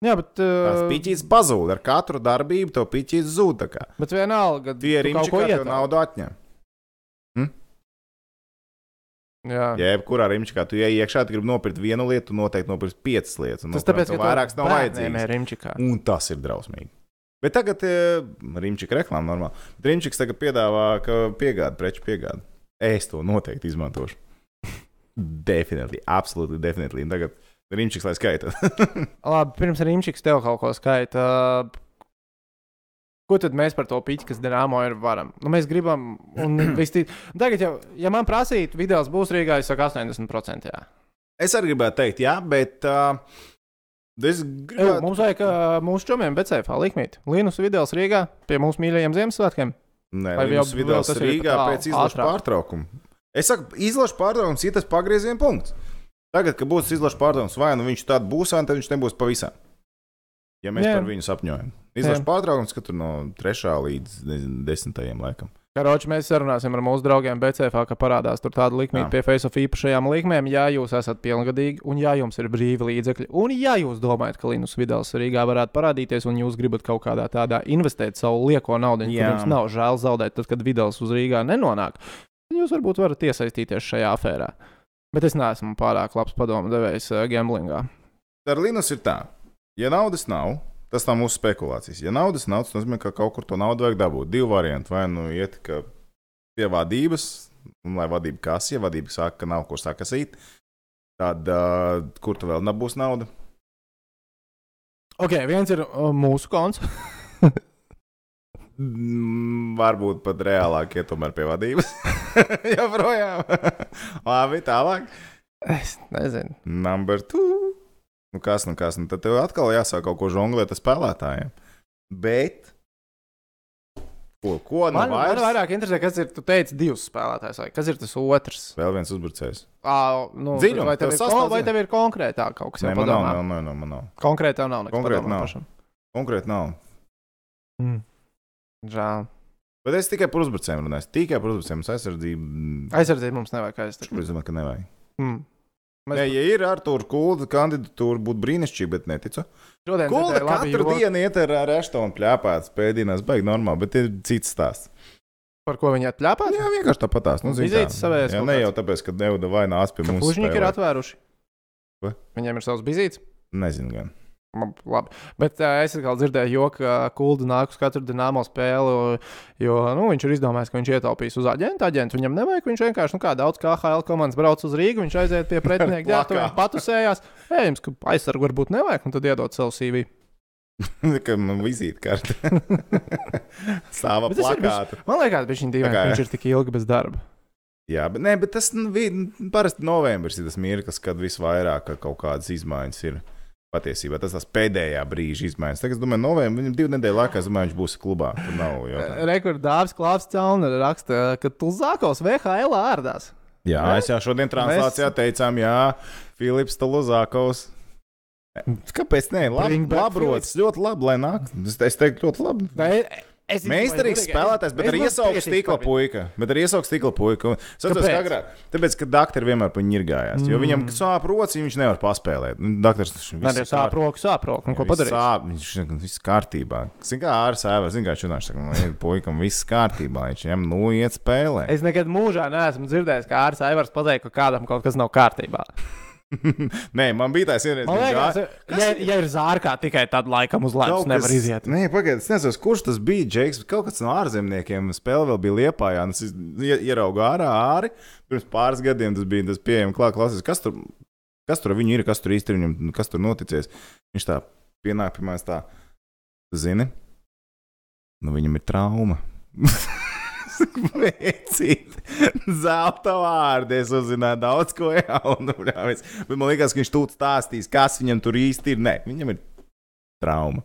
Jā, bet, Tas uh, piķis pazūd ar katru darbību, to piķis zūd. bet vienalga, Tie ir kaut imči, kā tev naudu atņem. Jā. Jebkurā rimčikā tu ej iekšā, tu gribi nopirkt vienu lietu, tu noteikti nopirksi piecas lietas. un Tas nopirkt tāpēc, ka vairākas nav vajadzīgas. Un tas ir drausmīgi. Bet tagad eh, Rimčiks reklāmā normāli. Bet Rimčiks tagad piedāvā, ka piegāda, preču piegāda. Es to noteikti izmantošu. Definitīvi, absolūti, definitīvi. Tagad Rimčiks lai skaita. Labi, pirms Rimčiks tev kaut ko skaita. Ko tad mēs par to pīķi, kas dīnāmo ir varam? Nu, mēs gribam, un visti... tagad, jau, ja man prasītu, video būs Rīgā, es saku 80%. Jā. es arī gribētu teikt, jā, bet uh, es gribētu. mums vajag uh, mūsu čomiem, ceļā likmīt. Līnus video Rīgā pie mūsu mīļajiem Ziemassvētkiem. Nē, Vai Linus jau- ir Rīgā pēc izlaša pārtraukuma. Es saku, izlaša pārtraukums ir tas pagrieziena punkts. Tagad, kad būs izlaša pārtraukums, vai nu viņš tāds būs, vai nu viņš nebūs pavisam. Ja mēs Jā. par viņu sapņojam. Izlaša pārtraukums, ka tur no 3. līdz nezinu, 10. laikam. Karoči, mēs sarunāsim ar mūsu draugiem BCF, ka parādās tur tāda likme pie Facebook īpašajām likmēm, ja jūs esat pilngadīgi un ja jums ir brīvi līdzekļi. Un ja jūs domājat, ka Linus Vidals Rīgā varētu parādīties un jūs gribat kaut kādā tādā investēt savu lieko naudu, kur jums nav žēl zaudēt, tad, kad Vidals uz Rīgā nenonāk, tad jūs varbūt varat iesaistīties šajā afērā. Bet es neesmu pārāk labs padomu devējs uh, gamblingā. Ar Linus ir tā, ja naudas nav, tas nav mūsu spekulācijas. Ja naudas nav, tas nozīmē, ka kaut kur to naudu vajag dabūt. Divi varianti. Vai nu iet pie vadības, un lai vadība kas, ja vadība saka, ka nav ko sakasīt, tad uh, kur tu vēl nebūs nauda? Ok, viens ir uh, mūsu konts. Mm, Varbūt pat reālāk iet tomēr pie vadības. Jā, projām. Labi, tālāk. Es nezinu. Number two. Nu kas, nu kas, nu tad tev atkal jāsāk kaut ko žonglēt ar spēlētājiem. Bet. Ko, ko nu Man, man vairs? vairāk interesē, kas ir. Tu teici, divs spēlētājs, vai kas ir tas otrs? Vēl viens uzbrucējs. À, nu, Dziļums, vai, tev tev ir, sastāv vai tev ir konkrētāk kaut kas Nē, jau man nav, padomā? nav, nav, nav, man nav. Konkrēti tev nav Konkrēti nav. pašam. Konkrēti nav. Mm. Žēl. Bet es tikai par uzbrucējiem runāju. Tikai par uzbrucējiem. Aizsardzību. Aizsardzību mums nevajag aizstāvēt. Es domāju, ka nevajag. Mm. Mēs Nē, ja ir ar to kultu kandidatūru, būtu brīnišķīgi, bet neticu. šodien labu katru joku, dienu iet ar reštonu plēpāt, spēdinās, baigi normāli, bet ir cits stāsts. par ko viņi atļāpās. Jā, vienkārši tāpatās. Nu, zini kā. Vizītes savējās Jā, ne jau tāpēc, ka Neuda vai nāc pie mums. Pušņiki ir atvēruši. Ko? Viņiem ir savs bizīts. Nezinu gan. Labi. Bet uh, es atkal dzirdēju, joku, ka Kulda nāk uz katru dīnāmo spēli, jo nu, viņš ir izdomājis, ka viņš ietaupīs uz aģentu. Aģentu viņam nevajag. Viņš vienkārši, nu, kā daudz KHL komandas brauc uz Rīgu, viņš aiziet pie pretinieka, ģērbtuvēm, patusējās. Ej, jums, ka aizsargu varbūt nevajag, un tad iedod savu CV. Ka man vizītkarte. Ir plakāta. Man liekas, ka viņš, Tā kā, viņš jā. ir tik ilgi bez darba. Jā, bet, ne, bet tas nu, parasti novembris ir tas mirklis, kad visvairāk kaut kādas izmaiņas ir. Patiesībā tas tas pēdējā brīža izmaiņas. Tagad, es domāju, novembrī, viņam divu nedēļu laikā, domāju, viņš būs klubā. Tur nav jautājumu. Rekordārs Klāps Celner raksta, ka Tulzākos VHL ārdās. Jā, Ne? es jau šodien translācijā teicām, jā, Filips Taluzākovs. Kāpēc ne? Labi, labrots, ļoti labi, lai nāk. Es, teiktu, ļoti labi. Es Meistarīgs spēlētājs, bet ar iesauku stikla puika. Bet ar iesauku stikla puika. Saprotu, Kāpēc? kā agrāk. Tāpēc, ka doktori vienmēr par viņu ir gājās. Jo viņam Mm. sāp roci, viņš nevar paspēlēt. Nu, Doktors Man ir sāp roku, sāp roku. Nu, ko padarīt? Sāp, viņš ir viss kārtībā. Zini, kā ārā sēva, zini, kā čunāš, saka, man ir puikam viss kārtībā. Viņš viņam nu iet spēlē. Es nekad mūžā neesmu dzirdējis, ka Ārts Aivars pateica, ka kādam kaut kas nav kārtībā. Nē, man bija tāds viņš liekas, gāja- ja, ja ir zārkā, tikai tad laikam uz Kaut nevar kas- iziet. Nē, pagaidiet, es nezinu, kurš tas bija. Džeks, kaut kāds no ārzemniekiem spēlē vēl bija liepājā. un Es ie- ieraugu ārā āri. Pirms pāris gadiem tas bija tas pieejams klāt klases. Kas tur, kas tur ar viņu ir, kas tur ir, viņam, kas tur noticies? Viņš tā pienāk pie manis tā, "Tu zini, nu viņam ir trauma. Vecīt, zelta vārdi. Es uzzināju daudz ko jaunu. Bet man liekas, ka viņš tūlīt stāstīs, kas viņam tur īsti ir. Nē, viņam ir trauma.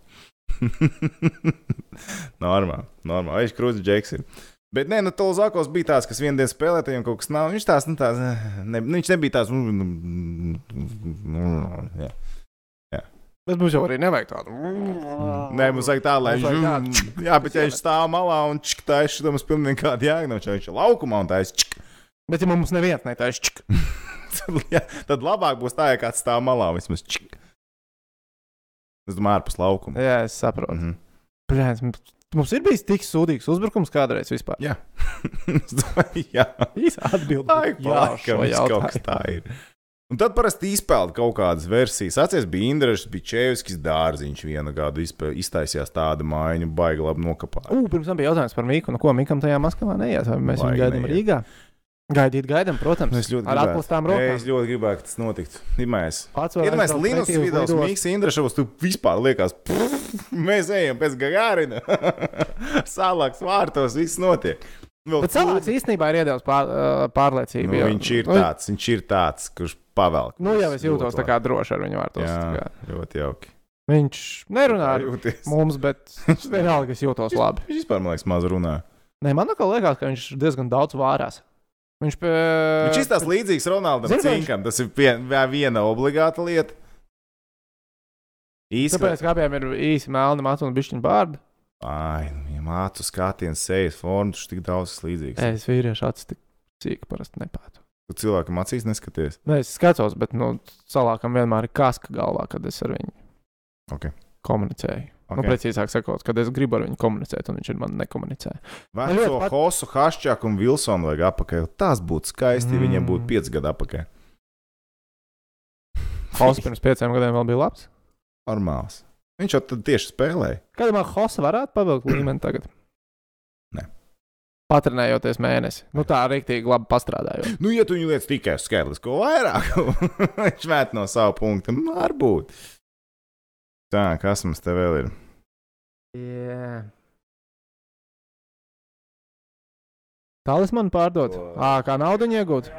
normāli, normāli. Viņš krūtis džeks ir. Bet nē, nu, Tolzakos bija tāds, kas vienā dienā spēlēja, viņam kaut kas nav. Viņš tāds, nu, tāds, ne, nu, viņš nebija tāds, nu, nu, nu, jā. Bet mums jau arī nevajag tādu. Nē, mums vajag tā, lai viņš. Jā, bet ja viņš stāv malā un čik, tā ir šī mums pilnīgi jēga. Nav, viņš ir laukumā un tā ir čik. Bet ja mums neviens netaisa čik. Tad, jā, tad labāk būs tā, ja kāds stāv malā vismaz čik. Es domāju, ārpus laukuma. Jā, es saprotu. Mhm. Protams, mums- mums ir bijis tik sūdīgs uzbrukums kādreiz vispār. Jā, Es domāju, jā. Tā ir. Un tad parasti izpeld kaut kādas versijas. Atcerieties, bija Indrišs, bija Čevskis dārziņš. Vienu gadu iztaisījās tāda maiņa, baigi labi nokapāt. U, pirms tam bija jautājums par Miku. Nu, ko Mikam tajā Maskavā neiet? Vai mēs viņu gaidām. Rīgā? Gaidīt, gaidām, protams. Nu, Es ļoti ar gribētu. rokām. Es ļoti gribēju, ka tas notiktu. Iedomājieties, aizbraukt Linus Vidals. Mikls Indrišs, tu vispār liekas, pff, mēs ejam pēc Gagārina. Salaks vārtos, viss notiek. Vēl Bet cilvēks īstenībā ir iedevis pār, pārliecību. Nu, viņš ir Nu, tāds, viņš ir tāds, kurš pavelk. Nu, jau es jūtos tā kā droši ar viņu vārtos. Jā, ļoti jauki. Viņš nerunā ar jūties. mums, bet vienalga es jūtos labi. Viņš vispār, man liekas, maz runā. Nē, man liekas, ka viņš diezgan daudz vārās. Viņš, pie... Viņš izstāsta līdzīgs Ronaldam Zini, ka viņš- Cinkam. Tas ir vien, viena obligāta lieta. Īsti. Tāpēc, kā abiem ir īsi melni matu un bišķiņu bārdi, Ai, ja mācu skatiens, sejas formu, tas tik daudz līdzīgs. es vīriešu acis tik cīki parasti nepātu. Tu cilvēkam acīs neskaties. Nē, es skatos, bet nu, salākam vienmēr ir kaska galvā, kad es ar viņu Ok. komunicēju. Okay. Nu, Okay. precīzāk sakot, kad es gribu ar viņu komunicēt, un viņš ar mani nekomunicē. Veco ļoti pat- Hosu, Haščāku un Vilsonu vajag apakaļ. Tas būtu skaisti, ja viņiem Mm. būtu pieci gadi apakaļ. Hosts pirms pieciem gadiem vēl bija labs. Normāls. Viņš jau tad tieši spēlēja. Kad man Hosts varētu pavilkt līmeni tagad? Nē. Patrenējoties mēnesi. Nu, tā rīktīgi labi pastrādājot. Nu, ja tu viņu lietas tikai uz skaitlisko vairāk, viņš met no sava punkta. Varbūt. Tā, kas mums te vēl ir? Yeah. Talismanu pārdot. O. Ā, kā naudu iegūt.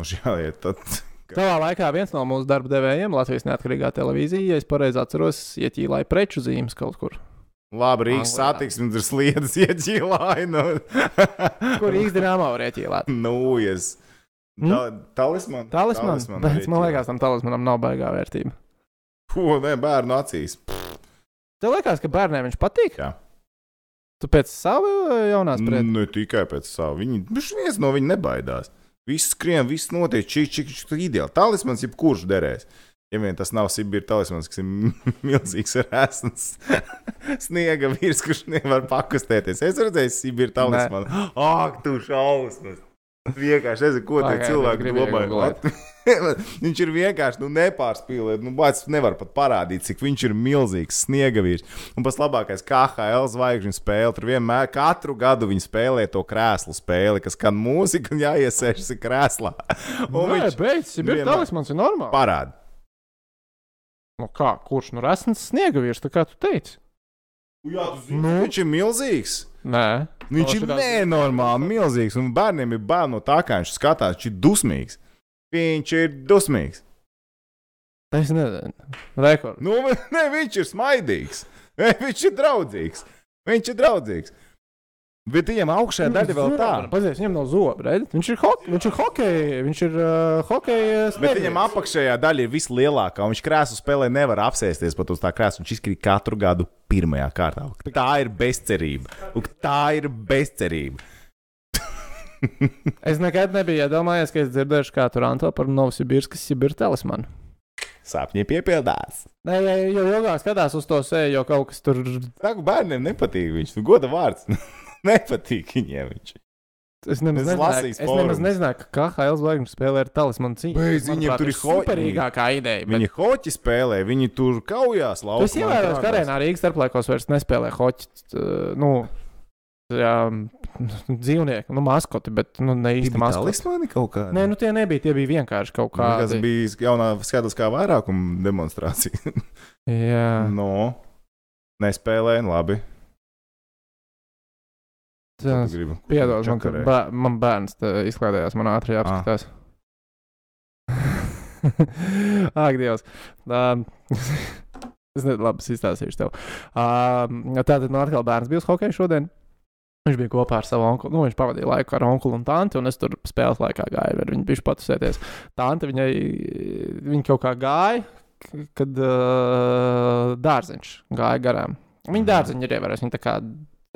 Mums jāiet tad. Savā laikā viens no mūsu darba devējiem, Latvijas neatkarīgā televīzija, ja es pareizi atceros, ieķīlāja preču zīmes kaut kur. Labi, Rīgas satiksmes ir sliedas ieķīlāji. Nu. Kur īstenībā var ieķīlāt? nu, es. Mm? Ta, talisman. Talismans. Talisman Bet man liekas, tam talismanam nav baigā vērtība. Ko, nē, bērnu acīs. Tev liekas, ka bērniem viņš patīk? Jā. Tu pēc sava jaunā spriedzi. Ne tikai pēc sava. Viņi, viņš viens no viņa nebaidās. Viss skrien, viss notiek, čik, čik, čik, ideāli. Talismans, jebkurš derēs. Ja vien tas nav Sibīra talismans, kas ir milzīgs resns, sniega vīrs, kurš nevar pakustēties. Es redzēju, Sibīra talismanu. Ak, tu šausmas! Vienkārši nezinu, ko tie Pagaidi, cilvēki gribu domā. iegooglēt. viņš ir vienkārši nu, nepārspīlēt. Nu, Bācis nevar pat parādīt, cik viņš ir milzīgs sniegavīrs. Un pats labākais KHL zvaigžņu spēle. Tur vienmēr katru gadu viņi spēlē to krēslu spēli, kas skan mūzika un jāiesēžas krēslā. Un Nē, viņš beidz, ir talismans, ir normāli. parāda. Nu kā, kurš nu resns sniega vīrs, tā kā tu teici? Jā, Nu? Viņš ir milzīgs. Nē. Viņš To ir nenormāli milzīgs. Un bērniem ir bail no tā, kā viņš skatās. Viņš ir dusmīgs. Viņš ir dusmīgs. Es nezinu. Rekords. Nu, ne, viņš ir smaidīgs. Viņš ir draudzīgs. Viņš ir draudzīgs. Bet viņam augšā daļa vēl tā. Pazies, viņam nav zobu, redz? Viņš ir, hok viņš ir hokeja, viņš ir uh, hokeja. Bet viņam apakšējā daļa ir vislielākā. un Viņš krēslu spēlē nevar apsēsties pat uz tā krēsla. Viņš izkrīt katru gadu pirmajā kārtā. Tā ir bezcerība. Un Tā ir bezcerība. Es nekad nebiju iedomājies, ka es dzirdēšu, kā tur Anto par Novosibirskas Sibiru talismanu. Sapņi piepildās. Nē, ja jau ilgāk skatās uz to sēju, jo kaut kas tur. Saku, bērniem nepatīk viņš. Nu, Goda vārds. nepatīk viņiem viņš. Es nemaz, Es nezināju, es nemaz nezināju, ka KHL zvaigžņu spēlē ar talismanu cīņu. Beidz, viņiem tur ir superīgākā ideja. Viņi hoķi spēlē, viņi tur kaujās laukumā. esi ievērojis, ka arēnā Rīgas starplaikos vairs nespēlē hoķi. uh, Nu, jā, dzīvnieki, nu, maskoti, bet nu, ne īsti maskoti. talismani kaut kādi. Nē, nu tie nebija, tie bija vienkārši kaut Tas kādi. bija jaunā skaitliskā vairākuma demonstrācija. Jā, no. Nespēlēja, nu labi. Piedod, man, bā, man bērns izklaidējās, man ātri jāapskatās. Ak, Dievs. Um, es nezinu, labi, es izstāstīšu tev. Um, tātad man atkal bērns bija uz hokeja šodien. Viņš bija kopā ar savu onkuli. Nu, viņš pavadīja laiku ar onkuli un tanti, un es tur spēles laikā gāju ar viņu. Viņš patusēties. Tante viņai viņa kaut kā gāja, kad uh, dārziņš gāja garām. Viņa dārziņš ir ievērojis. Viņa tā kā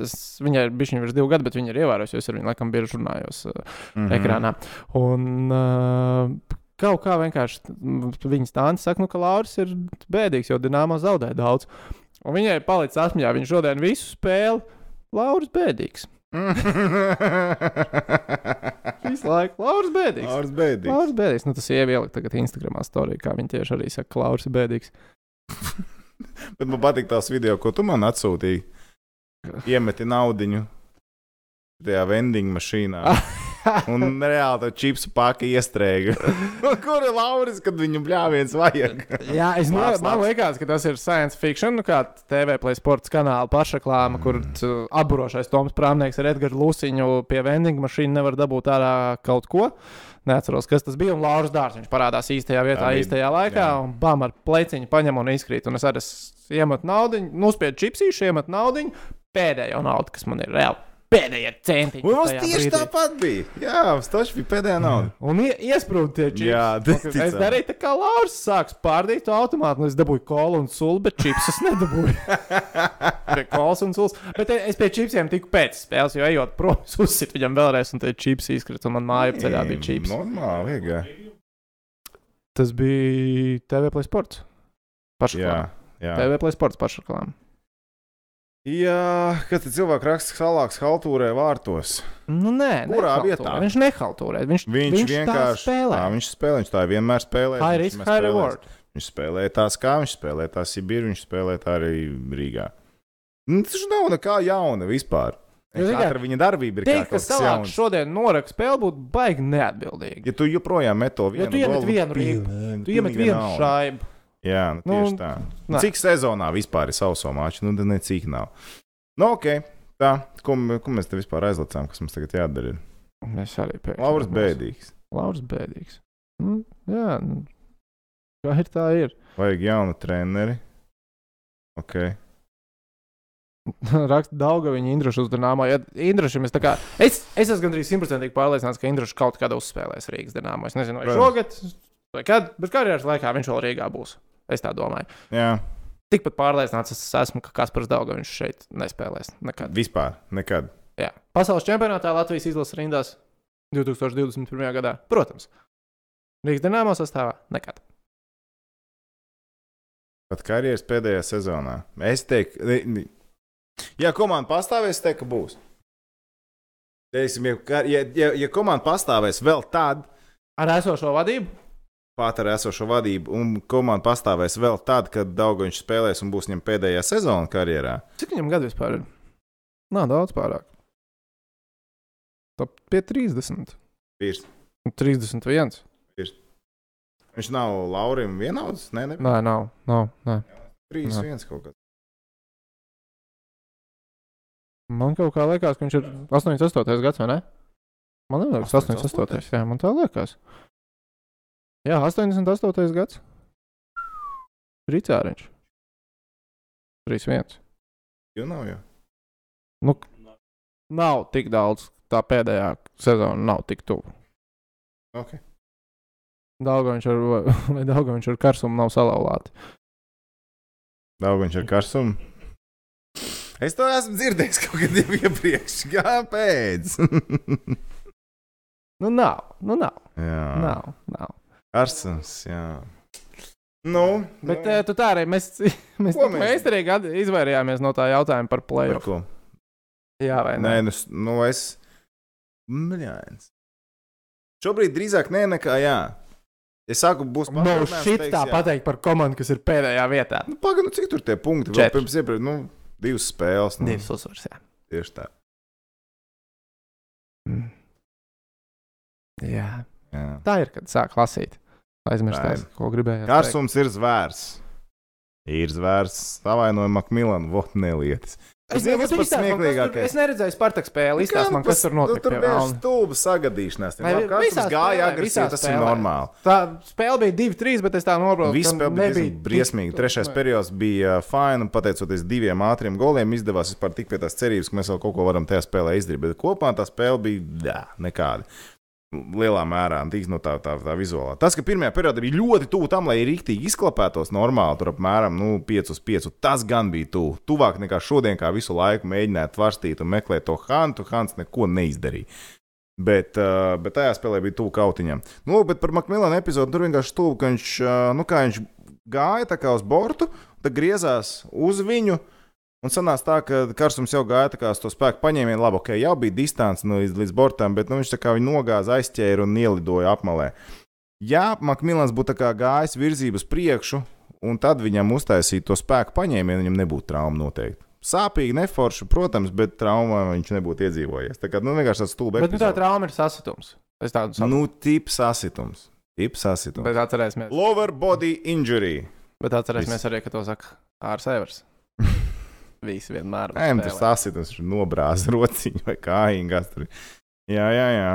Es, viņai ir bijis virs divu gadu, bet viņa ir ievērojusi, jo es ar viņu laikam bieži runājos uh, Mhm. ekrānā. Un uh, kaut kā vienkārši m, viņas tāns saka, nu, ka Lauris ir bēdīgs, jo Dienāmo zaudē daudz. Un viņai palicis atmiņā, viņš šodien visu spēli. Lauris bēdīgs. Visu laiku Lauris bēdīgs. Lauris bēdīgs. Lauris bēdīgs. Nu, tas ielikt tagad Instagramā storijā, kā viņi tieši arī saka, ka Lauris ir bēdīgs. Bet man patīk tās video, ko tu man atsūtīji. Iemeti naudiņu tajā vending mašīnā. Un reāli tā čipsu paka iestrēga. Kur ir Lauris, kad viņu bļāviens vajag? Jā, es Labs, man liekas, ka tas ir science fiction, nu, kā TV play sports kanāla pašreklāma, kur mm. apburošais Toms Prāmnieks ar Edgars Lusiņu pie vending mašīnas nevar dabūt ārā kaut ko. Neatceros, kas tas bija. Un Lauris Dārs viņš parādās īstajā vietā, Tā bija- īstajā laikā, jā. un bam ar pleciņu paņem un izkrīt. Un es arī iemetu naudu, nospiedu čipsīšu, iemetu naudu, pēdējo naudu, kas man ir reāli. Pēdējie centiņi. Un mums tieši brīdī. tāpat bija. Jā, tas bija pēdējā nauda. Un ie- iesprūda tie čips. Jā, Un, ticam. Es darīju tā kā Lauris sāks pārdīt to automātu, un es dabūju kolu un sulu, bet čips es nedabūju. Pie kolas un sulas. Bet es pie čipsiem tiku pēc spēles, jo ejot prom, es uzsitu viņam vēlreiz, un tie čips izkrita, un man māja ceļā bija čips. Normāli, vienkār. Tas bija TV Play Sports. Jā. TV Play Sports pašreklāma. Jā, kad cilvēks raksta salāks haltūrē vārtos. Nu, nē, Kurā nehaltūrē. vietā? Viņš nehaltūrē. Viņš, Viņš, viņš vienkārši spēlē. Tā, viņš spēlē, viņš tā vienmēr spēlē. High risk, high reward. Viņš spēlē tās, kā viņš spēlē tās Sibīri, viņš spēlē tā arī Rīgā. Nu, tas nav nekā jauna vispār. Katra viņa darbība ir kas savāk jauns. šodien norak spēli, būtu baigi neatbildīgi. Ja tu joprojām met to vienu, tu iemet vienu ripu, Tu iemet vienu šaibu. Jā, nu, Nu, tieši tā. nē. Cik sezonā vispār ir sauso maču? Nu, tad necik nav. Nu, ok. Tā, ko, ko mēs te vispār aizlicām, kas mums tagad jādara? Mēs arī pēkšņi. Lauris Bēdīgs. Lauris Bēdīgs. Nu, jā, nu, kā ir tā ir. Vajag jaunu treneri. Ok. Raksta Dauga viņa Indraša uzdevumā. Ja Indrašam es tā kā. Es, es esmu gandrīz simtprocentīgi pārliecināts, ka Indraša kaut kad uzspēlēs Rīgas dīnāmo. Es nezinu, vai šogad vai kad, bet karjeras laikā viņš vēl Rīgā būs. Es tā domāju. Jā, Tikpat pārliecināts es esmu, ka Kaspars Dauga viņš šeit nespēlēs nekad. vispār nekad. Jā. Pasaules čempionātā Latvijas izlases rindās 2021. gadā. Protams. Rīgas dīnāmo sastāvā nekad. Pat karjeras pēdējā sezonā. Es teiktu, ja komanda pastāvēs, teiktu, ka būs. Teiksim, ja, ja, ja, ja komanda pastāvēs vēl tad, Ar esošo vadību? Pat ar esošo vadību, un komanda pastāvēs vēl tad, kad Daugaņš spēlēs un būs viņam pēdējā sezona karjerā, Cik viņam gadu vispār ir? Nav daudz pārāk. Top pie 30. virs. Un 31. Viņš nav Laurim vienauds, ne, ne, Nē, nav. nav nē. 3, Nē. 1 kaut kas. Man kaut kā liekas, ka viņš ir 88. gads, vai ne? Man liekas, 88. 88.. Jā, man tā liekas. Jā, 88. gads. Rīcāriņš. 3-1. Jo nav jau. Nu, nav tik daudz. Tā pēdējā sezona nav tik tuvu. Okay. Daudzpusīgais ar, vai Daudzpusīgais ar karsumu nav salauzti. Daugaņš ar karsumu. Es to esmu dzirdējis kaut kad iepriekš. Kāpēc? Nu, nav. Nu, nav. jā, nav, nav. Karsums, jā. Nu, Bet nu, nu, tu tā arī mēs, mēs, mēs, mēs- mēs arī izvairījāmies no tā jautājuma par ko? Jā, vai Nē, ne? nu, s- nu es. Mļāns. Šobrīd drīzāk nē, nekā jā. Es saku, būs No papildinājums, šit teiks tā jā. pateikt par komandu, kas ir pēdējā vietā. Nu, Pagaidām, cik tur tie punkti? Vēl Četri. pirms iepriekš, nu, divas spēles. Nu, Divas uzvaras. Jā. Tieši tā. Mm. jā. Jā. Tā ir, kad sāk lasīt. Aizmirst, Tā tās, ko gribēju. Karsums ir zvērs. Ir zvērs. Savainoja Makmilanu, vot nelietis. Es, Zini, es, kas pats smieklīgākais? es neredzēju Spartak spēli. Izstāst man, kas tur notika. Tur bija stulba sagadīšanās. Visā Karsums gāja agresīvi, tas ir spēlē? normāli. Tā spēle bija 2-3, bet es tā noprotu. Viss spēle bija nebija diezgan briesmīgi. tik- Trešais periods bija fine, un pateicoties diviem ātriem goliem, izdevās vispār tik pie tās cerības, ka mēs vēl kaut ko varam tajā spēlē izdarīt. Bet kopumā tā spēle bija dā, nekāda. Lielā mērā tīk no tā, tā, tā vizuālā. Tas, ka pirmajā periodā bija ļoti tuvu tam, lai rīktīgi izklapētos normāli, tur apmēram nu, 5 uz 5, tas gan bija tuvu. Tuvāk nekā šodien, kā visu laiku mēģināt varstīt un meklēt to Hantu. Hans neko neizdarīja. Bet, bet tajā spēlē bija tuvu kautiņam. Nu, bet par Makmilānu epizodu tur vienkārši tuvu, ka viņš, nu, viņš gāja tā kā uz bortu, tad griezās uz viņu. Un sanāca tā, ka karsums jau gāja tā kā uz to spēku paņēmienu. Labi, ok, jau bija distance nu, līdz, līdz bortam, bet nu, viņš tā kā viņu nogāza, aizķēra un ielidoja apmalē. Ja Makmilāns būtu gājis virzību uz priekšu, un tad viņam uztaisītu to spēku paņēmienu, viņam nebūtu trauma noteikti. Sāpīgi, neforši, protams, bet traumā viņš nebūtu iedzīvojies. Tā kā nu, vienkārši tāds stulbs. Bet nu, tā trauma ir sasitums. Es tādu saprotu. Nu, tips sasitums. Tips sasitums. Bet atcerēsimies, Lower body injury. bet atcerēsimies arī, ka to saka Ārs Evers. Visi vienmēr. Nē, nu, tas sasitums ir nobrāzts rociņš vai kājiņš. kas tur ir. Jā, jā, jā.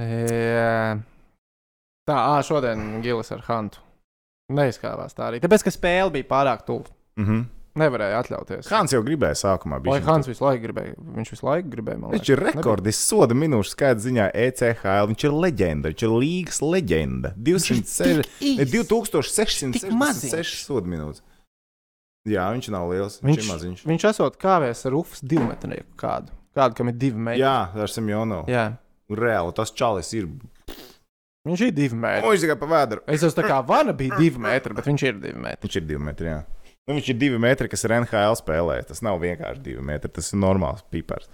Jā. Tā, ā, šodien Gilis ar Hantu. Neizkāpās tā arī. Tāpēc, ka spēle bija pārāk tuvu. Mhm. nevarēja atļauties. Hans jau gribēja sākumā. Lai Hans visu laiku gribēja, viņš visu laiku gribēja. man Viņš ir rekordists soda minūšu skaita ziņā E ECHL. Viņš ir leģenda, viņš ir līgas leģenda. 206 ne, 2666 soda minūtes. Jā, viņš nav liels. Viņš, Viņš, ir maziņš. viņš esot kāvēs ar ufas divu metrnieku kādu. Kādu, kam ir divi metri. Jā, ar Simjonovu. Jā. Reāli tas čalis ir. Viņš ir divi metri. Viņš tikai pa vēdru. Es esmu tā kā vana bija divi metri, bet viņš ir divi metri. Viņš ir divi metri. Jā. Nu, viņš ir divi metri, kas ir NHL spēlē. Tas nav vienkārši divi metri. Tas ir normāls pipars.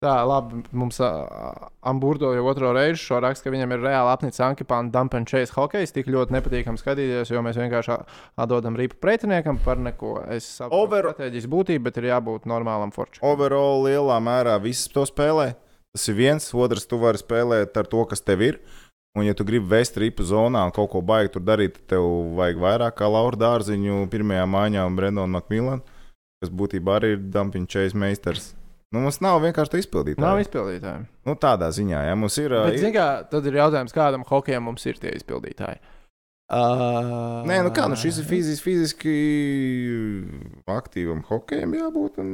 Tā, labi, mums uh, Amburdo jau otro reizi šo rakstu, ka viņam ir reāli apnicis Ankipāna Dumpenčēs hokejs. Tik ļoti nepatīkami skatīties, jo mēs vienkārši atdodam rīpu pretiniekam par neko. Es saprotu Over- strateģijas būtību, bet ir jābūt normālam forčam. Overall lielā mērā viss to spēlē. Tas ir viens, otrs, tu vari spēlēt ar to, kas tev ir. Un, ja tu gribi vest ripu zonā un kaut ko baigi tur darīt, tad tev vajag vairāk kā Laura Dārziņu pirmajā maiņā un Brendonu Makmīlanu, kas būtībā arī ir Dumpinčēs meistars. Nu, mums nav vienkārši tā izpildīt. Nav izpildītāji. Nu, tādā ziņā, ja mums ir. Bet, ir- zin kā, tad ir jautājums, kādam hokejam mums ir tie izpildītāji. Uh, Nē, nu kā, nu šis ir fiziski, fiziski aktīvam hokejam jābūt. Un,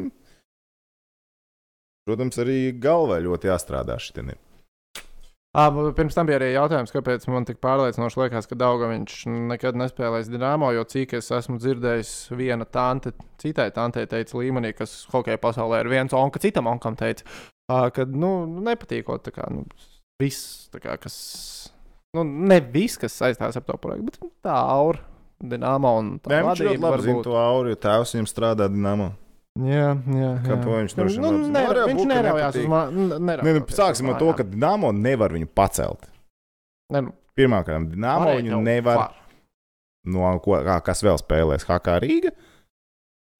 protams, arī galvā ļoti jāstrādā šitien. À, pirms tam bija arī jautājums, kāpēc man tik pārliecinoši liekas, ka Dauga viņš nekad nespēlēs Dienāmo, jo cik es esmu dzirdējis, viena tante, citai tantei teica līmenī, kas hokeja pasaulē ir viens onka, citam onkam teica, ka, nu, nepatīkot, tā kā, nu, viss, tā kā, kas, nu, ne viss, kas saistās ar to projektu, bet tā aura, Dienāmo un tā Nē, viņš ļoti labi zina to auru, jo tēvs viņam strādā Dienāmo. Jā, jā, jā. to viņš vien nu, Varēja viņš neraujās uz mājām. Nē, nu, sāksim ar to, ka Dienāmo nevar viņu pacelt. Ne, nu, Pirmkārt, varēja viņu jau nevar. var. No ko, kā, kas vēl spēlēs? HK Rīga?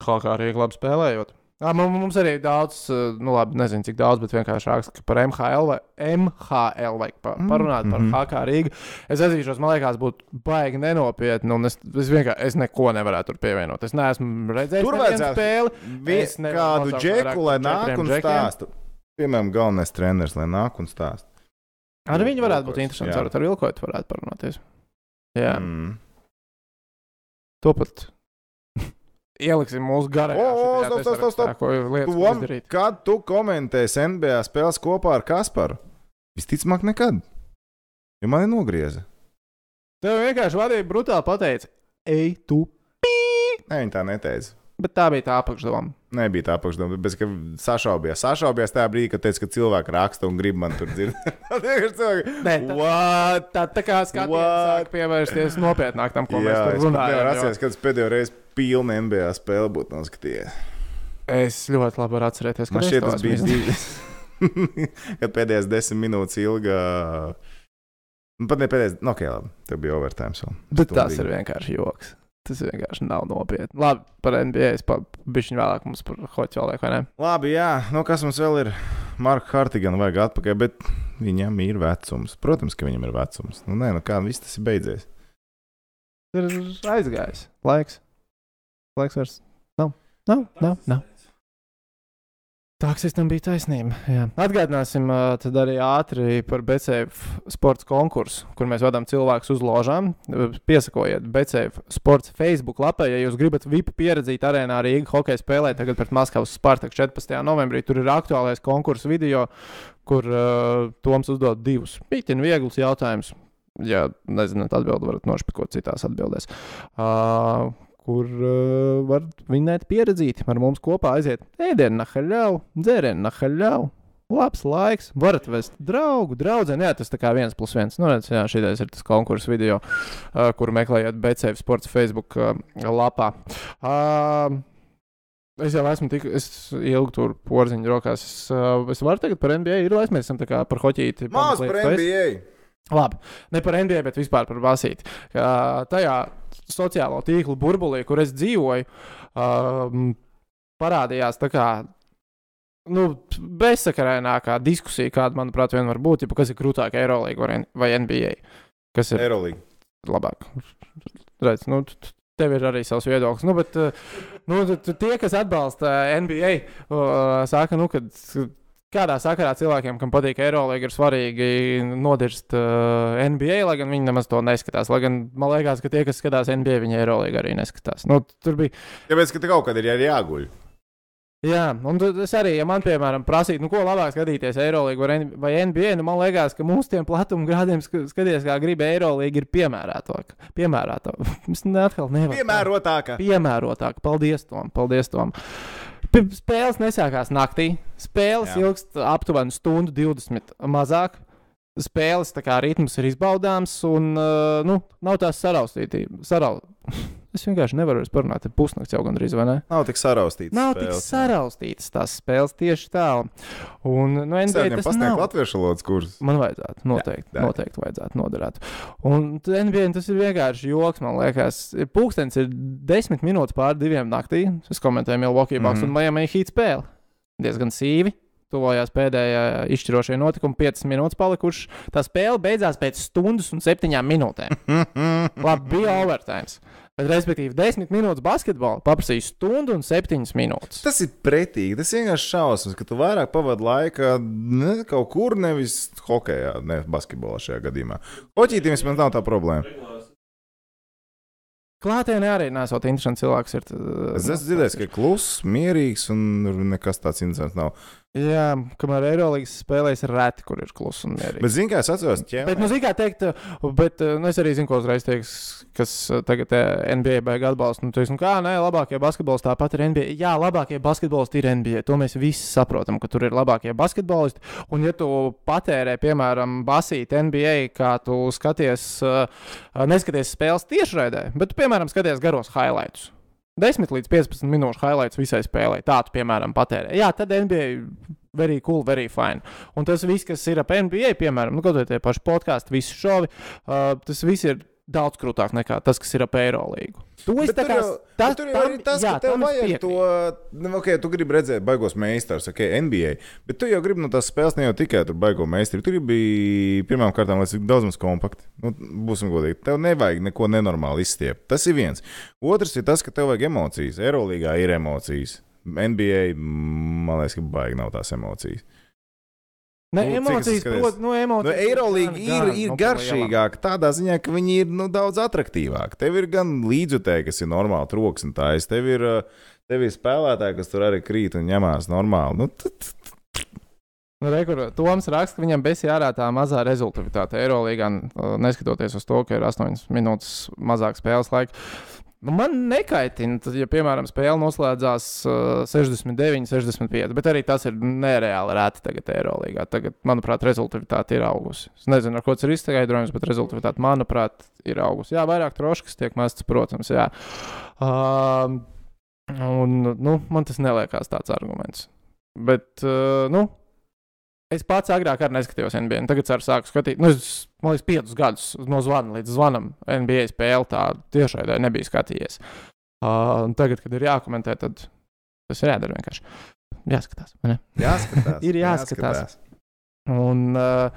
Kā arī labi spēlējot. Jā, mums, arī ir daudz, nu, labi, nezinu, cik daudz, bet vienkārši raksta, ka par MHL vai MHL vajag pa, Mm, parunāt par mhm. HK Rīgu. Es atzīšos, man liekas, būtu baigi nenopietni, un es, es vienkārši es neko nevarētu tur pievienot. Es neesmu redzējis Tur vajadzētu spēli. Vi, Es nevaru kādu džeku, lai par nāk un stāsta. Piemēram, galvenais treneris, lai nāk un stāsta. Ar viņu varētu būt interesanti. Varbūt ar Vilkotu varētu parunāties. Jā, mm. Mm. to pat. Ieliksim mūsu var izdarīt? kad tu komentēsi NBA spēles kopā ar Kasparu? Visticamāk, nekad. Jo man ir nogrieza. Tev vienkārši vadīja brutāli pateica, ej, tu. Nē, viņa tā neteica. Bet tā bija tā apakšdoma. Nebija tā apakšdoma, bet ka sašaubījās. Sašaubījās tajā brīdī, kad teica, ka cilvēki raksta un grib man tur dzirdēt. Nē, tā, What? tā, tā kā What? skatījums sāk pievērsties nopietnāk tam, ko Jā, mēs es tur pat nevaru runājam. jo atcerēties, kad es pēdējo reizi pilnu NBA spēli būtu noskatījies. Es ļoti labi varu atcerēties, ka šķiet, tas bija divi. kad pēdējās desmit minūtes ilga. Nu, pat ne pēdējais, nu, ok, labi. Tev bija overtime. vēl. Bet tas Stundīgi. ir vienkārši joks. Tas vienkārši nav nopietni. Labi, par NBA. Es bišķiņu vēlāk mums par hoķu vēl vai ne? Labi, jā, nu kas mums vēl ir? Marka Hartigana vajag atpakaļ, bet viņam ir vecums. Protams, ka viņam ir vecums. Nu, nē, nu kā viss tas ir beidzies. Ir aizgājis. Laiks. Laiks vairs nav. Nav, nav, nav. Taksistam bija taisnība. Jā. Atgādināsim uh, arī ātri par BCF sporta konkursu, kur mēs vadām cilvēkus uz ložām. Piesakojiet BCF sports Facebook lapā, ja jūs gribat VIP pieredzīt arēnā Rīgā hokeja spēlē, tagad pret Maskavas Spartak 14. novembrī. Tur ir aktuālais konkursu video, kur uh, Toms uzdod divus pīķiņu vieglus jautājumus. Ja nezināt atbildi, varat nošpikot citās atbildēs. Uh, kur uh, var vinēt pieredzīti ar mums kopā aiziet ēdienu nahaļau, dzērienu nahaļau. Labs laiks, varat vest draugu, draugu. Jā, tas tā kā viens plus viens. Nu, redz, jā, šitais ir tas konkursu video, uh, kuru meklējat BCF Sports Facebook uh, lapā. Uh, Es jau esmu tik es ilgi tur porziņu rokās. Es, es varu tagad par NBA ir, lai mēs esam tā kā par hoķīti. Pamatlietas. par NBA. Labi, ne par NBA, bet vispār par basīti. Ka Tajā sociālo tīklu burbulī, kur es dzīvoju, um, parādījās tā kā. Nu, bezsakarainākā diskusija, kāda, manuprāt, vien var būt, ja kas ir grūtāk, Eirolandā vai, vai NBA. Kas ir Eirolandā. labāk? Redz, nu, tev ir arī savs viedoklis. Nu, bet, uh, nu, tie, kas atbalsta NBA, uh, saka, nu, ka kādā sakarā cilvēkiem, kam patīk Eirolandā, ir svarīgi nodirst uh, NBA, lai gan viņi nemaz to neskatās. Lai gan man liekas, ka tie, kas skatās NBA, viņi Eirolandā arī neskatās. Nu, tur bija. Tāpēc, ka te kaut kad ir jā- jāguļ. Jā, un tad es arī, ja man, piemēram, prasītu, nu, ko labāk skatīties Eirolandā vai, NBA, nu, man liekas, ka mūsu tiem platuma grādiem sk- skaties, kā grib Eirolandā, ir piemērātāk. Piemērātāk. Es atkal nevaru. Piemērotākā. piemērotāk. Paldies, Tom. Paldies, Tom. P spēles nesākās naktī. Spēles Jā. ilgst aptuveni stundu 20 mazāk. Spēles ritms ir izbaudāms, un uh, nu, nav tās saraustītības. Sarau... Es vienkārši nevaru vairs parunāt, ir pusnakts jau gandrīz, vai ne? Nav tik saraustīts. Nav tik saraustītas tās spēles tieši tā. Un no NBA tas nav. latviešu valodas kursus. Man vajadzētu, noteikti, Jā, jā. noteikti vajadzētu noderēt. Un NBA tas ir vienkārši joks, man liekas. Pūkstens ir desmit minūtes pār diviem naktī. Es komentēju Milwaukee Bucks Mhm. mm -hmm. un Miami Heat spēli. Diezgan sīvi. Tuvojās pēdējā izšķirošie notikumi, 5 minūtes palikušas. Tā spēle beidzās pēc stundas un 7 minūtēm. Labi, bija overtime. Bet, respektīvi, 10 minūtes basketbolā paprasīja stundu un 7 minūtes. Tas ir pretīgi. Tas vienkārši šausmas, ka tu vairāk pavadi laika ne, kaut kur, nevis hokeja, ne basketbolā šajā gadījumā. Hoķītiem vismaz nav tā problēma. Klātienē arī nesot interesants cilvēks. Ir, Es esmu dzirdējis, ka kluss, mierīgs un nekas tāds interesants nav. Jā, kamēr Eirolandes spēlēs reti, kur ir kluss un mierīgi. Bet, zini, kā es atceros, ķēmē. Bet, nu, zini, kā teikt, bet uh, nu, es arī zinu, ko uzreiz teiks, kas uh, tagad uh, NBA beigas atbalsta. Nu, teiks, nu, kā, nē, labākie basketbolisti tāpat ir NBA. Jā, labākie basketbolisti ir NBA. To mēs visi saprotam, ka tur ir labākie basketbolisti. Un, ja tu patērē, piemēram, basīt NBA, kā tu skaties, neskaties spēles tiešraidē, bet tu, piemēram, skaties garos highlights. 10 līdz 15 minūšu highlights visai spēlē. Tā tu, piemēram, patērē. Jā, tad NBA very cool, very fine. Un tas viss, kas ir ap NBA, piemēram, nu, kaut vai tie paši podkāsti, visi šovi, uh, tas viss ir daudz krūtāk nekā tas, kas ir ap Eirolīgu. To es Bet tā tur kā jau, tas, tur jau ir tas, ka tev vajag to, nu, ok, tu gribi redzēt baigos meistars, ok, NBA, bet tu jau gribi no tās spēles ne jau tikai tur baigo meistaru, tu gribi pirmām kārtām, lai ir daudz maz kompakti. Nu, būsim godīgi, tev nevajag neko nenormāli izstiept. Tas ir viens. Otrs ir tas, ka tev vajag emocijas. Eirolīgā ir emocijas. NBA, man liekas, ka baigi nav tās emocijas. Ne, Nu, emocijas, protams, no Nu, emocijas. Eirolīga gan- ir, gan, ir nu, garšīgāka tādā ziņā, ka viņi ir nu, daudz attraktīvāki. Tev ir gan līdzjutēji, kas ir normāli troks un tājas. Tev ir, uh, tev ir spēlētāji, kas tur arī krīt un ņemās normāli. Nu, t- t- Nu, re, kur Toms raksta, ka viņam besija ārā tā mazā rezultātāte Eirolandā, neskatoties uz to, ka ir 8 minūtes mazāk spēles laika. Nu, man nekaitina, tad, ja, piemēram, spēle noslēdzās uh, 69, 65, bet arī tas ir nereāli rēti tagad Eirolandā. Tagad, manuprāt, rezultātāte ir augusi. Es nezinu, ar ko tas ir izskaidrojums, bet rezultātāte, manuprāt, ir augusi. Jā, vairāk troškas tiek mests, protams, jā. Um, un, nu, man tas neliekās tāds arguments. Bet, uh, nu, Es pats agrāk arī neskatījos NBA. Tagad es sāku skatīt, nu, es, man liekas, piecus gadus no zvana līdz zvanam NBA spēli tā tiešraidē nebija skatījies. Uh, tagad, kad ir jākomentē, tad tas ir jādara vienkārši. Jāskatās. jāskatās. Ir jāskatās. Un, uh,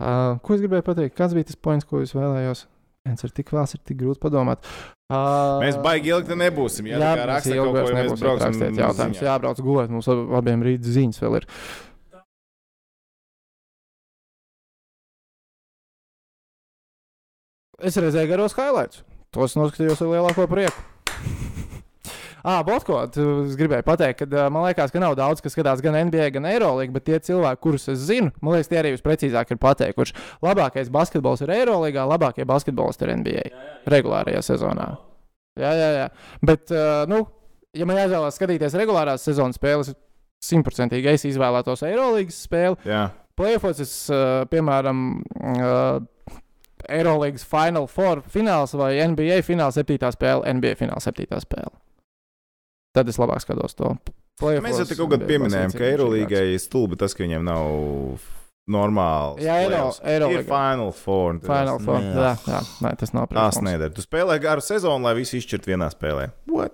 uh, ko es gribēju pateikt? Kāds bija tas points, ko es vēlējos? Viens ir tik vēls, ir tik grūti padomāt. Uh, Mēs baigi ilgi nebūsim. Jā, Jā, tā kā raksta ilgi kaut ko, vairs ja mēs brauksim jautājums. Jābrauc gulēt, mums ab- abiem rīt ziņas vēl ir. Es redzēju garos highlights. Tos noskatījos ar lielāko prieku. Ah, Botko, es gribēju pateikt, ka man liekas, ka nav daudz, kas skatās gan NBA, gan Eirolandā, bet tie cilvēki, kurus es zinu, man liekas, tie arī visprecīzāk ir pateikuši, labākais basketbols ir Eirolandā, labākie basketbolisti ir NBA regulārajā sezonā. Jā, jā, jā. Bet, nu, ja man jāizvēlas skatīties regulārās sezonas spēles, simtprocentīgi es izvēlētos Eirolandas spēli. Jā. Playoffs, piemēram, uh, Eirolandas Final Four fināls vai NBA fināla septītā spēle, NBA fināla septītā spēle. Tad es labāk skatos to. Playoffs Mēs jau te kaut kad pieminējām, ka ir Eirolīgai ir stulbi tas, ka viņiem nav normāli. Jā, Eiro- Eirolīga. Ir Final Four. Final tas- Four. Nē. Jā, jā, nē, tas nav Tas priekš mums. nedara. Tu spēlē garu sezonu, lai visu izšķirtu vienā spēlē. What?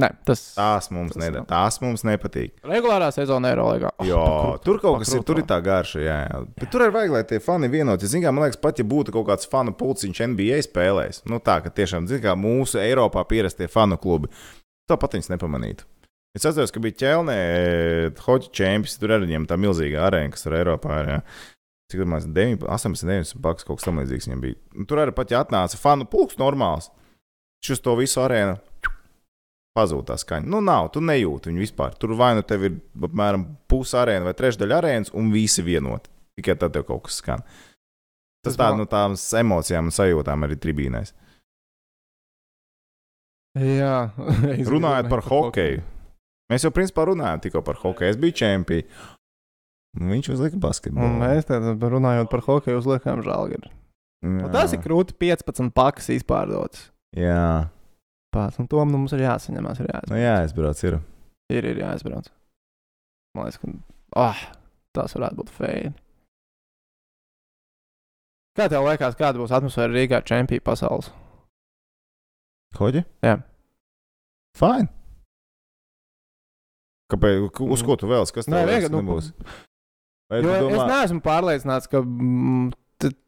Nē, tas Tās mums Tas nedara. Tās mums nepatīk. regulārā sezona Eirolandā. Jo, tur kaut kas ir, tur ir tā garša. Jā, jā. Bet tur ir vajag, lai tie fani vienoties. Ziniet, man liekas, pat ja būtu kaut kāds fanu pulciņš NBA spēlēs, nu tā, ka tiešām, ziniet, kā mūsu Eiropā pierastie fanu klubi, to pat viņas nepamanītu. Es atceros, ka bija ķelnē, hoķa čempions. Tur arī viņiem tā milzīga arēna, kas tur Eiropā ir. Jā. Cik bija 19, 18, 19 paks, kaut kas tamlīdzīgs viņam bija. Un tur arī pat ja atnāca fanu pulks normāls. Šis to visu arēnu pazūd tā skaņa. Nu, nav, tu nejūti viņu vispār. Tur vai nu tev ir apmēram puse arēna vai trešdaļa arēnas, un visi vienoti. Tikai tad tev kaut kas skan. Tas tā no tām emocijām un sajūtām arī tribīnēs. Jā, Runājot gribēju par hokeju. Mēs jau principā runājām tikko par hokeju. Es biju čempions. Viņš uzlika Un basketbolu. mēs tad runājot par hokeju, uzliekam žēlgari. Jā. Tas ir krūti 15 pakas izpārdotas. Jā, Pats, un to nu, mums ir jāsaņemās. Ir nu, jāizbrauc. jā aizbrauc. Ir. Ir, ir jāizbrauc. Man liekas, ka oh, tas varētu būt feini. Kā tev liekas, kāda būs atmosfēra Rīgā čempionā pasaules? Hoģi? Jā. Fine. Kāpēc? Uz ko tu vēlaties? Kas Nē, tev liekas, vienkārši, nu, nebūs? Vai Jo domā... Es neesmu pārliecināts, ka mm,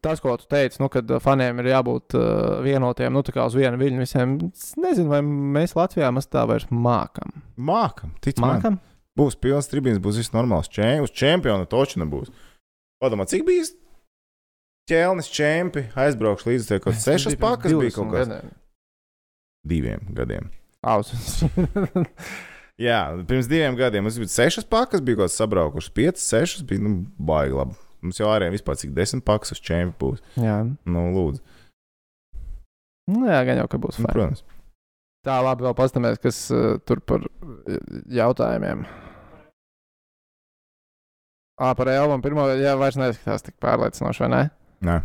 tas, ko tu teici, nu, kad faniem ir jābūt uh, vienotiem, nu, tā kā uz vienu viļņu visiem. Es nezinu, vai mēs Latvijā mēs tā vairs mākam. Mākam, tic man. Mākam? Būs pilns tribīns, būs viss normāls. Čem, uz čempionu toču nebūs. Padomā, cik bija ķēlnis čempi, aizbraukšu līdz kaut kāds sešas pakas bija kaut kāds diviem gadiem. Ausis. Jā, pirms diviem gadiem mums bija sešas pakas, bija kaut kāds sabraukušas, piecas, sešas bija, nu, baigi labi. Mums jau ārējiem vispār cik desmit pakas uz čempi būs. jā. Nu, lūdzu. Nu, jā, gan jau, ka būs Nu, fajn. protams. Tā labi, vēl pastāvēs, kas uh, tur par uh, jautājumiem. Ā, par Elvam pirmo, jā, vairs neizskatās tik pārliecinoši, vai ne? Nē.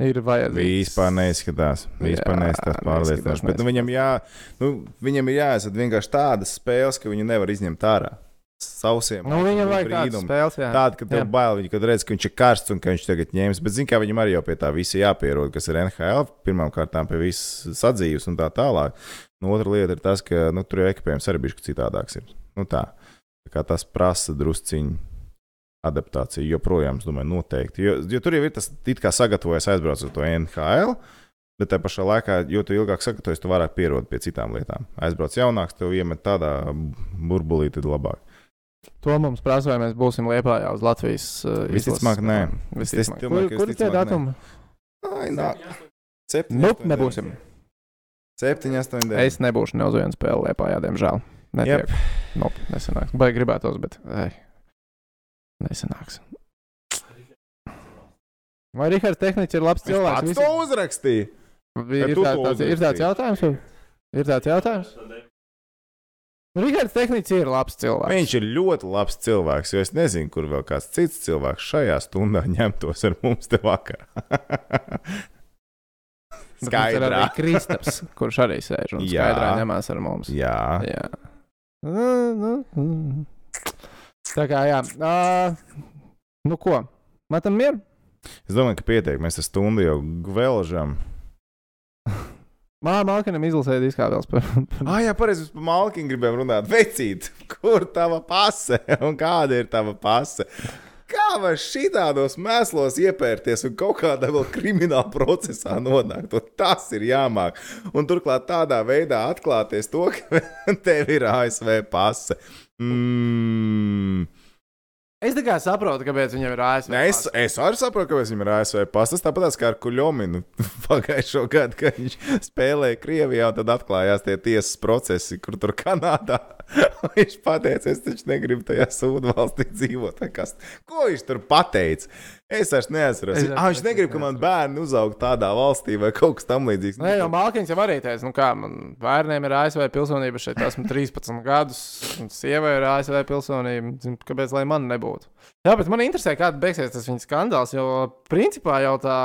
Ir vajadzīgs. Vispār neizskatās. Vispār Jā, neizskatās pārliecinoši. Bet nu, viņam, jā, nu, viņam ir jāiesaka vienkārši tādas spēles, ka viņu nevar izņemt ārā. Sausiem. Nu, viņam vajag spēles, jā. Tāda, ka tev Jā. bail, viņa, kad redz, ka viņš ir karsts un ka viņš tagad ņems. Bet, zini, kā viņam arī jau pie tā visa jāpierod, kas ir NHL, pirmām kārtām pie visas sadzīves un tā tālāk. Nu, otra lieta ir tas, ka nu, tur jau ekipējums arī bija citādāks. Ir. Nu, tā. tā kā tas prasa drusciņu adaptāciju joprojām, es domāju, noteikti. Jo, jo tur jau ir tas, kā sagatavojas aizbraukt uz to NHL. Bet tajā pašā laikā, jo tu ilgāk sagatavojies, tu vairāk pierodi pie citām lietām. Aizbrauc jaunāks, tev iemet tādā burbulī, tad labāk. To mums prasa, vai mēs būsim Liepājā uz Latvijas. Uh, Visticamāk, nē. Visticamāk. Kur, kur ir tie datumi? Ai, nā. Septiņi, Nu, nebūsim. 7, 8, 9. Es nebūšu ne uz vienu spēli Liepājā, diemžēl. Netiek. Nu, nesanāks. Baigi gribētos, bet. Ei, nesanāks. Vai Rihards Tehniķis ir labs Viņš cilvēks? pats to uzrakstīja. Ir, Vai tā, tāds, ir tāds jautājums? vai? Ir tāds jautājums? Rihards Tehniķis ir labs cilvēks. Viņš ir ļoti labs cilvēks, jo es nezinu, kur vēl kāds cits cilvēks šajā stundā ņemtos ar mums te vakarā. Ir arī. Kristaps, kurš arī sēž un Jā. skaidrā ņemās ar mums. Jā, Jā. Tā kā jā. Uh, nu ko? Matam mieru? es domāju, ka pietiek. Mēs ar stundu jau gvelžam. Māma Alkanam izlasīja diskābels par. Ah, jā, pareizi. Par Malkinu gribējām runāt. Vecīt, kur tava pase un kāda ir tava pase? Kā var šitādos mēslos iepērties un kaut kādā vēl krimināla procesā nonākt? Un tas ir jāmāk. Un turklāt tādā veidā atklāties to, ka tev ir ASV pase. Mm. Es tikai saprotu, kāpēc viņam ir ASV. Nē, es, es arī saprotu, kāpēc viņam ir ASV pasta. Tas tāpat kā ar Kuļominu pagājušo gadu, kad viņš spēlēja Krievijā, un tad atklājās tie tiesas procesi, kur tur Kanādā. viņš pateica, es taču negribu tajā sūdu valstī dzīvot. Kas, ko viņš tur pateica? Es vairs neatceros. Es ah, viņš negrib, ka man bērni uzaug tādā valstī vai kaut kas tamlīdzīgs. Nē, jau Malkins jau arī teica, nu kā man bērniem ir ASV pilsonība, šeit esmu 13 gadus, un sievai ir ASV pilsonība. Kāpēc lai man nebūtu? Jā, bet man interesē, kāda beigsies tas viņa skandāls, jo principā jau tā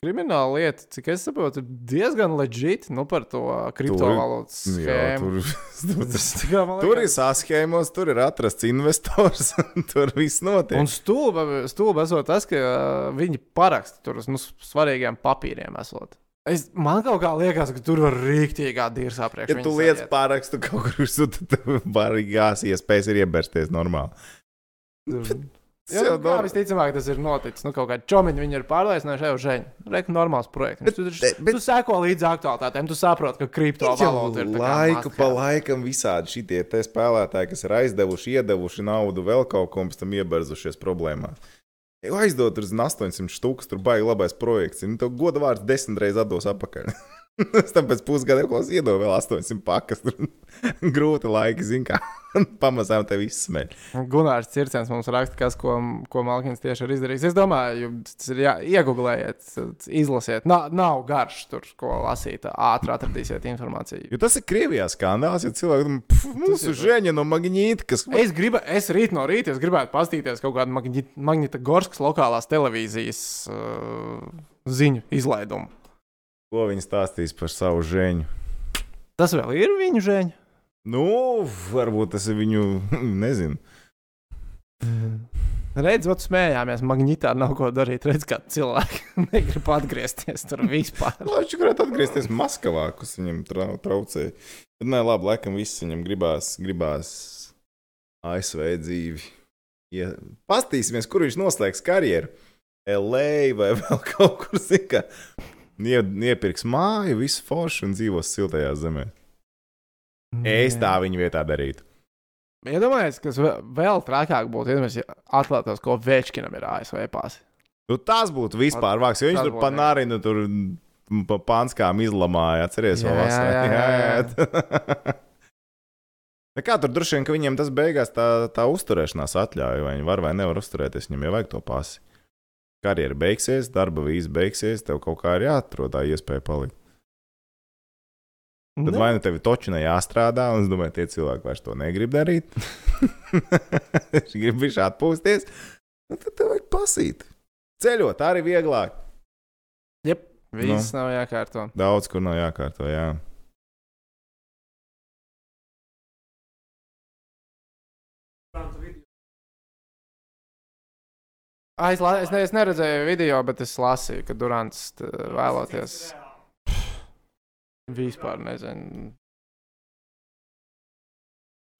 krimināla lieta, cik es saprotu, ir diezgan leģit, nu par to kriptovalūtas Jā, schēmu. tur, tur, Tā kā man tur ir liekas- saskēmos, tur ir atrasts investors, un tur viss notiek. Un stulba, stulba esot tas, ka uh, viņi paraksta tur uz nu, svarīgiem papīriem. Esot. Es, man kaut kā liekas, ka tur var rīktīgi dīrs apriekš. Ja tu lietas pārakstu kaut kur, tad tev var gās iespējas ir iebersties normāli. pārāk. Jā, kā nor- visticamāk tas ir noticis. Nu, kaut kādā čomiņā viņi ir pārliecinājuši, jau žēņi. Reikot, normāls projekts. Bet, tu, taču- bet- tu seko līdzi aktuālitātēm, tu saproti, ka kriptovalūta ir laiku pa laikam visādi šitie spēlētāji, kas ir aizdevuši, iedevuši naudu, vēl kaut ko, un pēc tam ieberzušies problēmās. Jau aizdot uz 800 stūkus, tur baigi labais projekts. Viņu tev goda vārds desmit reizes atdos atpakaļ. Es tam pēc pusgada jau iedodu vēl 800 pakas. Grūti laiki, zin kā. Pamazām tev izsmeļ. Gunārs Circens mums raksta, kas, ko, ko Malkins tieši ir izdarījis. Es domāju, tas ir jā, iegūlējiet, izlasiet. Nav, nav garš tur, ko lasīt. Ātri atradīsiet informāciju. Jo tas ir Krievijā skandāls, ja cilvēki domā, "Pf, mūsu žēņa no magnīta, kas Es, gribu, es rīt no rīta es gribētu paskatīties kaut kādu Magnita Gorskas lokālās televīzijas uh, ziņu izlaidumu. Ko viņi stāstīs par savu žēņu. Tas vēl ir viņu žēņa. Nu, varbūt tas ir viņu, nezinu. Redz, ot, smējāmies. Magnitā nav ko darīt. Redz, kā cilvēki negrib atgriezties tur vispār. Nu, Viņš varētu atgriezties Maskavā, kas viņam trau, traucēja. Bet nē, labi, laikam viss viņam gribās, gribās ASV dzīvi. Ja pastīsimies, kur viņš noslēgs karjeru. LA vai vēl kaut kur zina. Ie, iepirks māju, visu foršu un dzīvos siltajā zemē. Es tā viņa vietā darītu. Iedomājieties, kas vēl- trakāk būtu, ja atklātos, ko Večkinam ir ASV pāsi. Nu, tas būtu vispār vāks, jo viņš tur būtu panārinu, tur pa panskām izlamāja. Atceries, Jā, vēl jā, vasarā? jā, jā. Nu Kā tur droši vien, ka viņiem tas beigās tā, tā uzturēšanās atļauja, vai viņi var vai nevar uzturēties, viņam jau vajag to pasi. Karjera beigsies, darba vīza beigsies, tev kaut kā ir jāatrod tā iespēja palikt. Tad vai nu tev ir točina jāstrādā, un es domāju, tie cilvēki vairs to negrib darīt. Viņš grib viņš atpūsties, nu, tad tev vajag pasīt. Ceļot arī vieglāk. Jep, viss Nu. nav jākārto. Daudz kur nav jākārto, jā. Ah, es, la, es, ne, es neredzēju video, bet es lasīju, ka Durants vēloties. Vispār nezinu.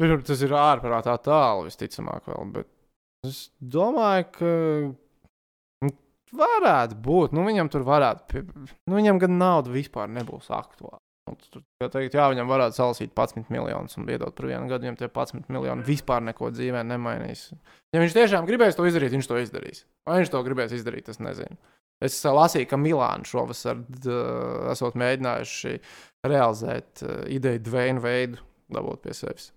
Tur tas ir ārprātā tālu, visticamāk, vēl. Bet es domāju, ka nu, varētu būt. Nu, viņam tur varētu. Nu, viņam gan nauda vispār nebūs aktuāla. Nu, tur, kā teikt, jā, viņam varētu salasīt 11 miljonus un iedot par vienu gadu. Viņam tie 11 miljoni vispār neko dzīvē nemainīs. Ja viņš tiešām gribēs to izdarīt, viņš to izdarīs. Vai viņš to gribēs izdarīt, es nezinu. Es lasīju, ka Milāna šovasar d- esot mēģinājuši realizēt uh, ideju Dvēnu veidu dabūt pie sevis.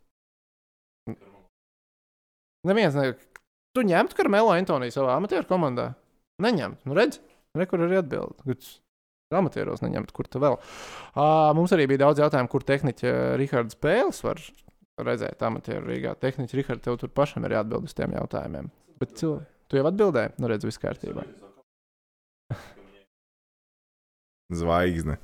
Neviens ne... Tu ņemtu Karmelo Antoniju savā amatieru komandā? Neņemt. Nu, redz, re, kur ir atbilde. Amatieros neņemt, kur tu vēl. Uh, mums arī bija daudz jautājumu, kur tehniķa Rihards Pēls var redzēt amatieru Rīgā. Tehniķa Rihards, tev tur pašam ir jāatbild uz tiem jautājumiem. Bet cilvēki, tu jau atbildēji? Nu, redz, viss kārtībā. Zvaigzne.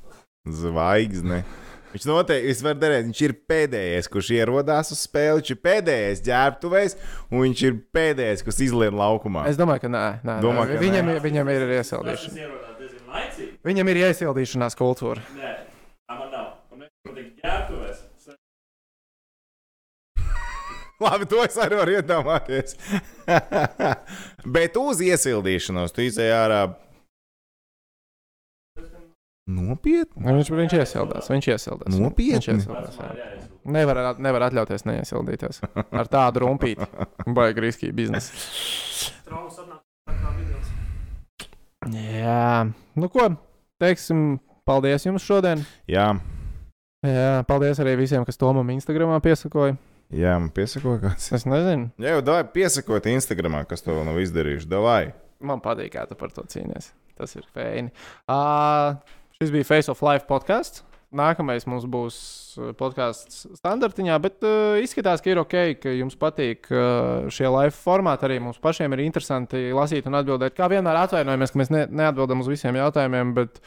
Zvaigzne. Viņš noteikti, es varu darīt, viņš ir pēdējais, kurš ierodās uz spēli. Viņš ir pēdējais ģērbtuvēs, un viņš ir pēdējais, kas izlien laukumā. Es domāju, ka nē, nē, Domā, nē. ka Viņam, nē? ir- viņam ir Tas iesildīšana. Viņam ir iesildīšanās kultūra. Nē, tā man nav. Es patīk ģērbtuvēs. Labi, to es arī varu iedomāties. Bet uz iesildīšanos tu izēji ārā. Nopietni. Viņš, viņš iesildās. Viņš iesildās. Nopietni? Viņš iesildās. jā. Nevar, nevar atļauties neiesildīties. Ar tādu rumpīti. Baigi riskīgi biznesa. Jā, nu ko, teiksim, paldies jums šodien. Jā, Jā, paldies arī visiem, kas to man Instagramā piesakoja. jā man piesakoja kāds. Es nezinu, Jā, jau davai piesakot Instagramā, kas to vēl nav izdarījuši. Davai. man patīk, kā tu par to cīnies. Tas ir feini. Uh, šis bija Face of Life podkāsts. Nākamais mums būs uh, podkāsts standartiņā, bet uh, izskatās, ka ir ok, ka jums patīk uh, šie live formāti. Arī mums pašiem ir interesanti lasīt un atbildēt. Kā vienmēr atvainojamies, ka mēs ne, neatbildam uz visiem jautājumiem, bet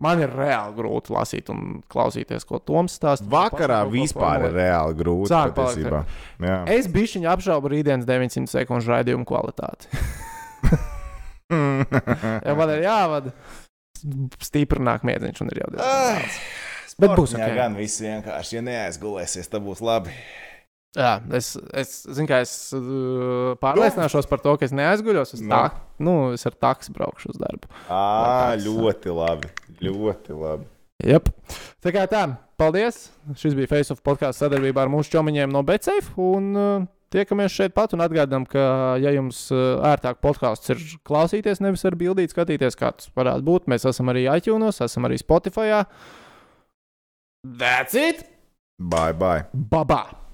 man ir reāli grūti lasīt un klausīties, ko Toms stāsta. Vakarā vispār ir reāli grūti. Sāk patiesībā. Es bišķiņu apšaubu rītdienas 900 sekundžu raidījumu kvalitāti. Ja man ir jāvada, stiprināk miedziņš un ir jau diezgan daudz. Bet būs Sportņā ok. gan viss vienkārši. Ja neaizgulēsies, tad būs labi. Jā, es, es zinu, ka es uh, pārliecināšos par to, ka es neaizguļos. Es, Nu. tā, nu, es ar taksi braukšu uz darbu. Tāds, ļoti labi. Ļoti labi. Yep. Tā kā tā, paldies. Šis bija Face of podkāsts sadarbībā ar mūsu čomiņiem no Betsafe. Un uh, tiekamies šeit pat un atgādinām, ka, ja jums uh, ērtāk podkāsts ir klausīties, nevis ar bildīt, skatīties, kā tas varētu būt, mēs esam arī iTunes, esam arī Spotify. That's it! Bye, bye. Babā!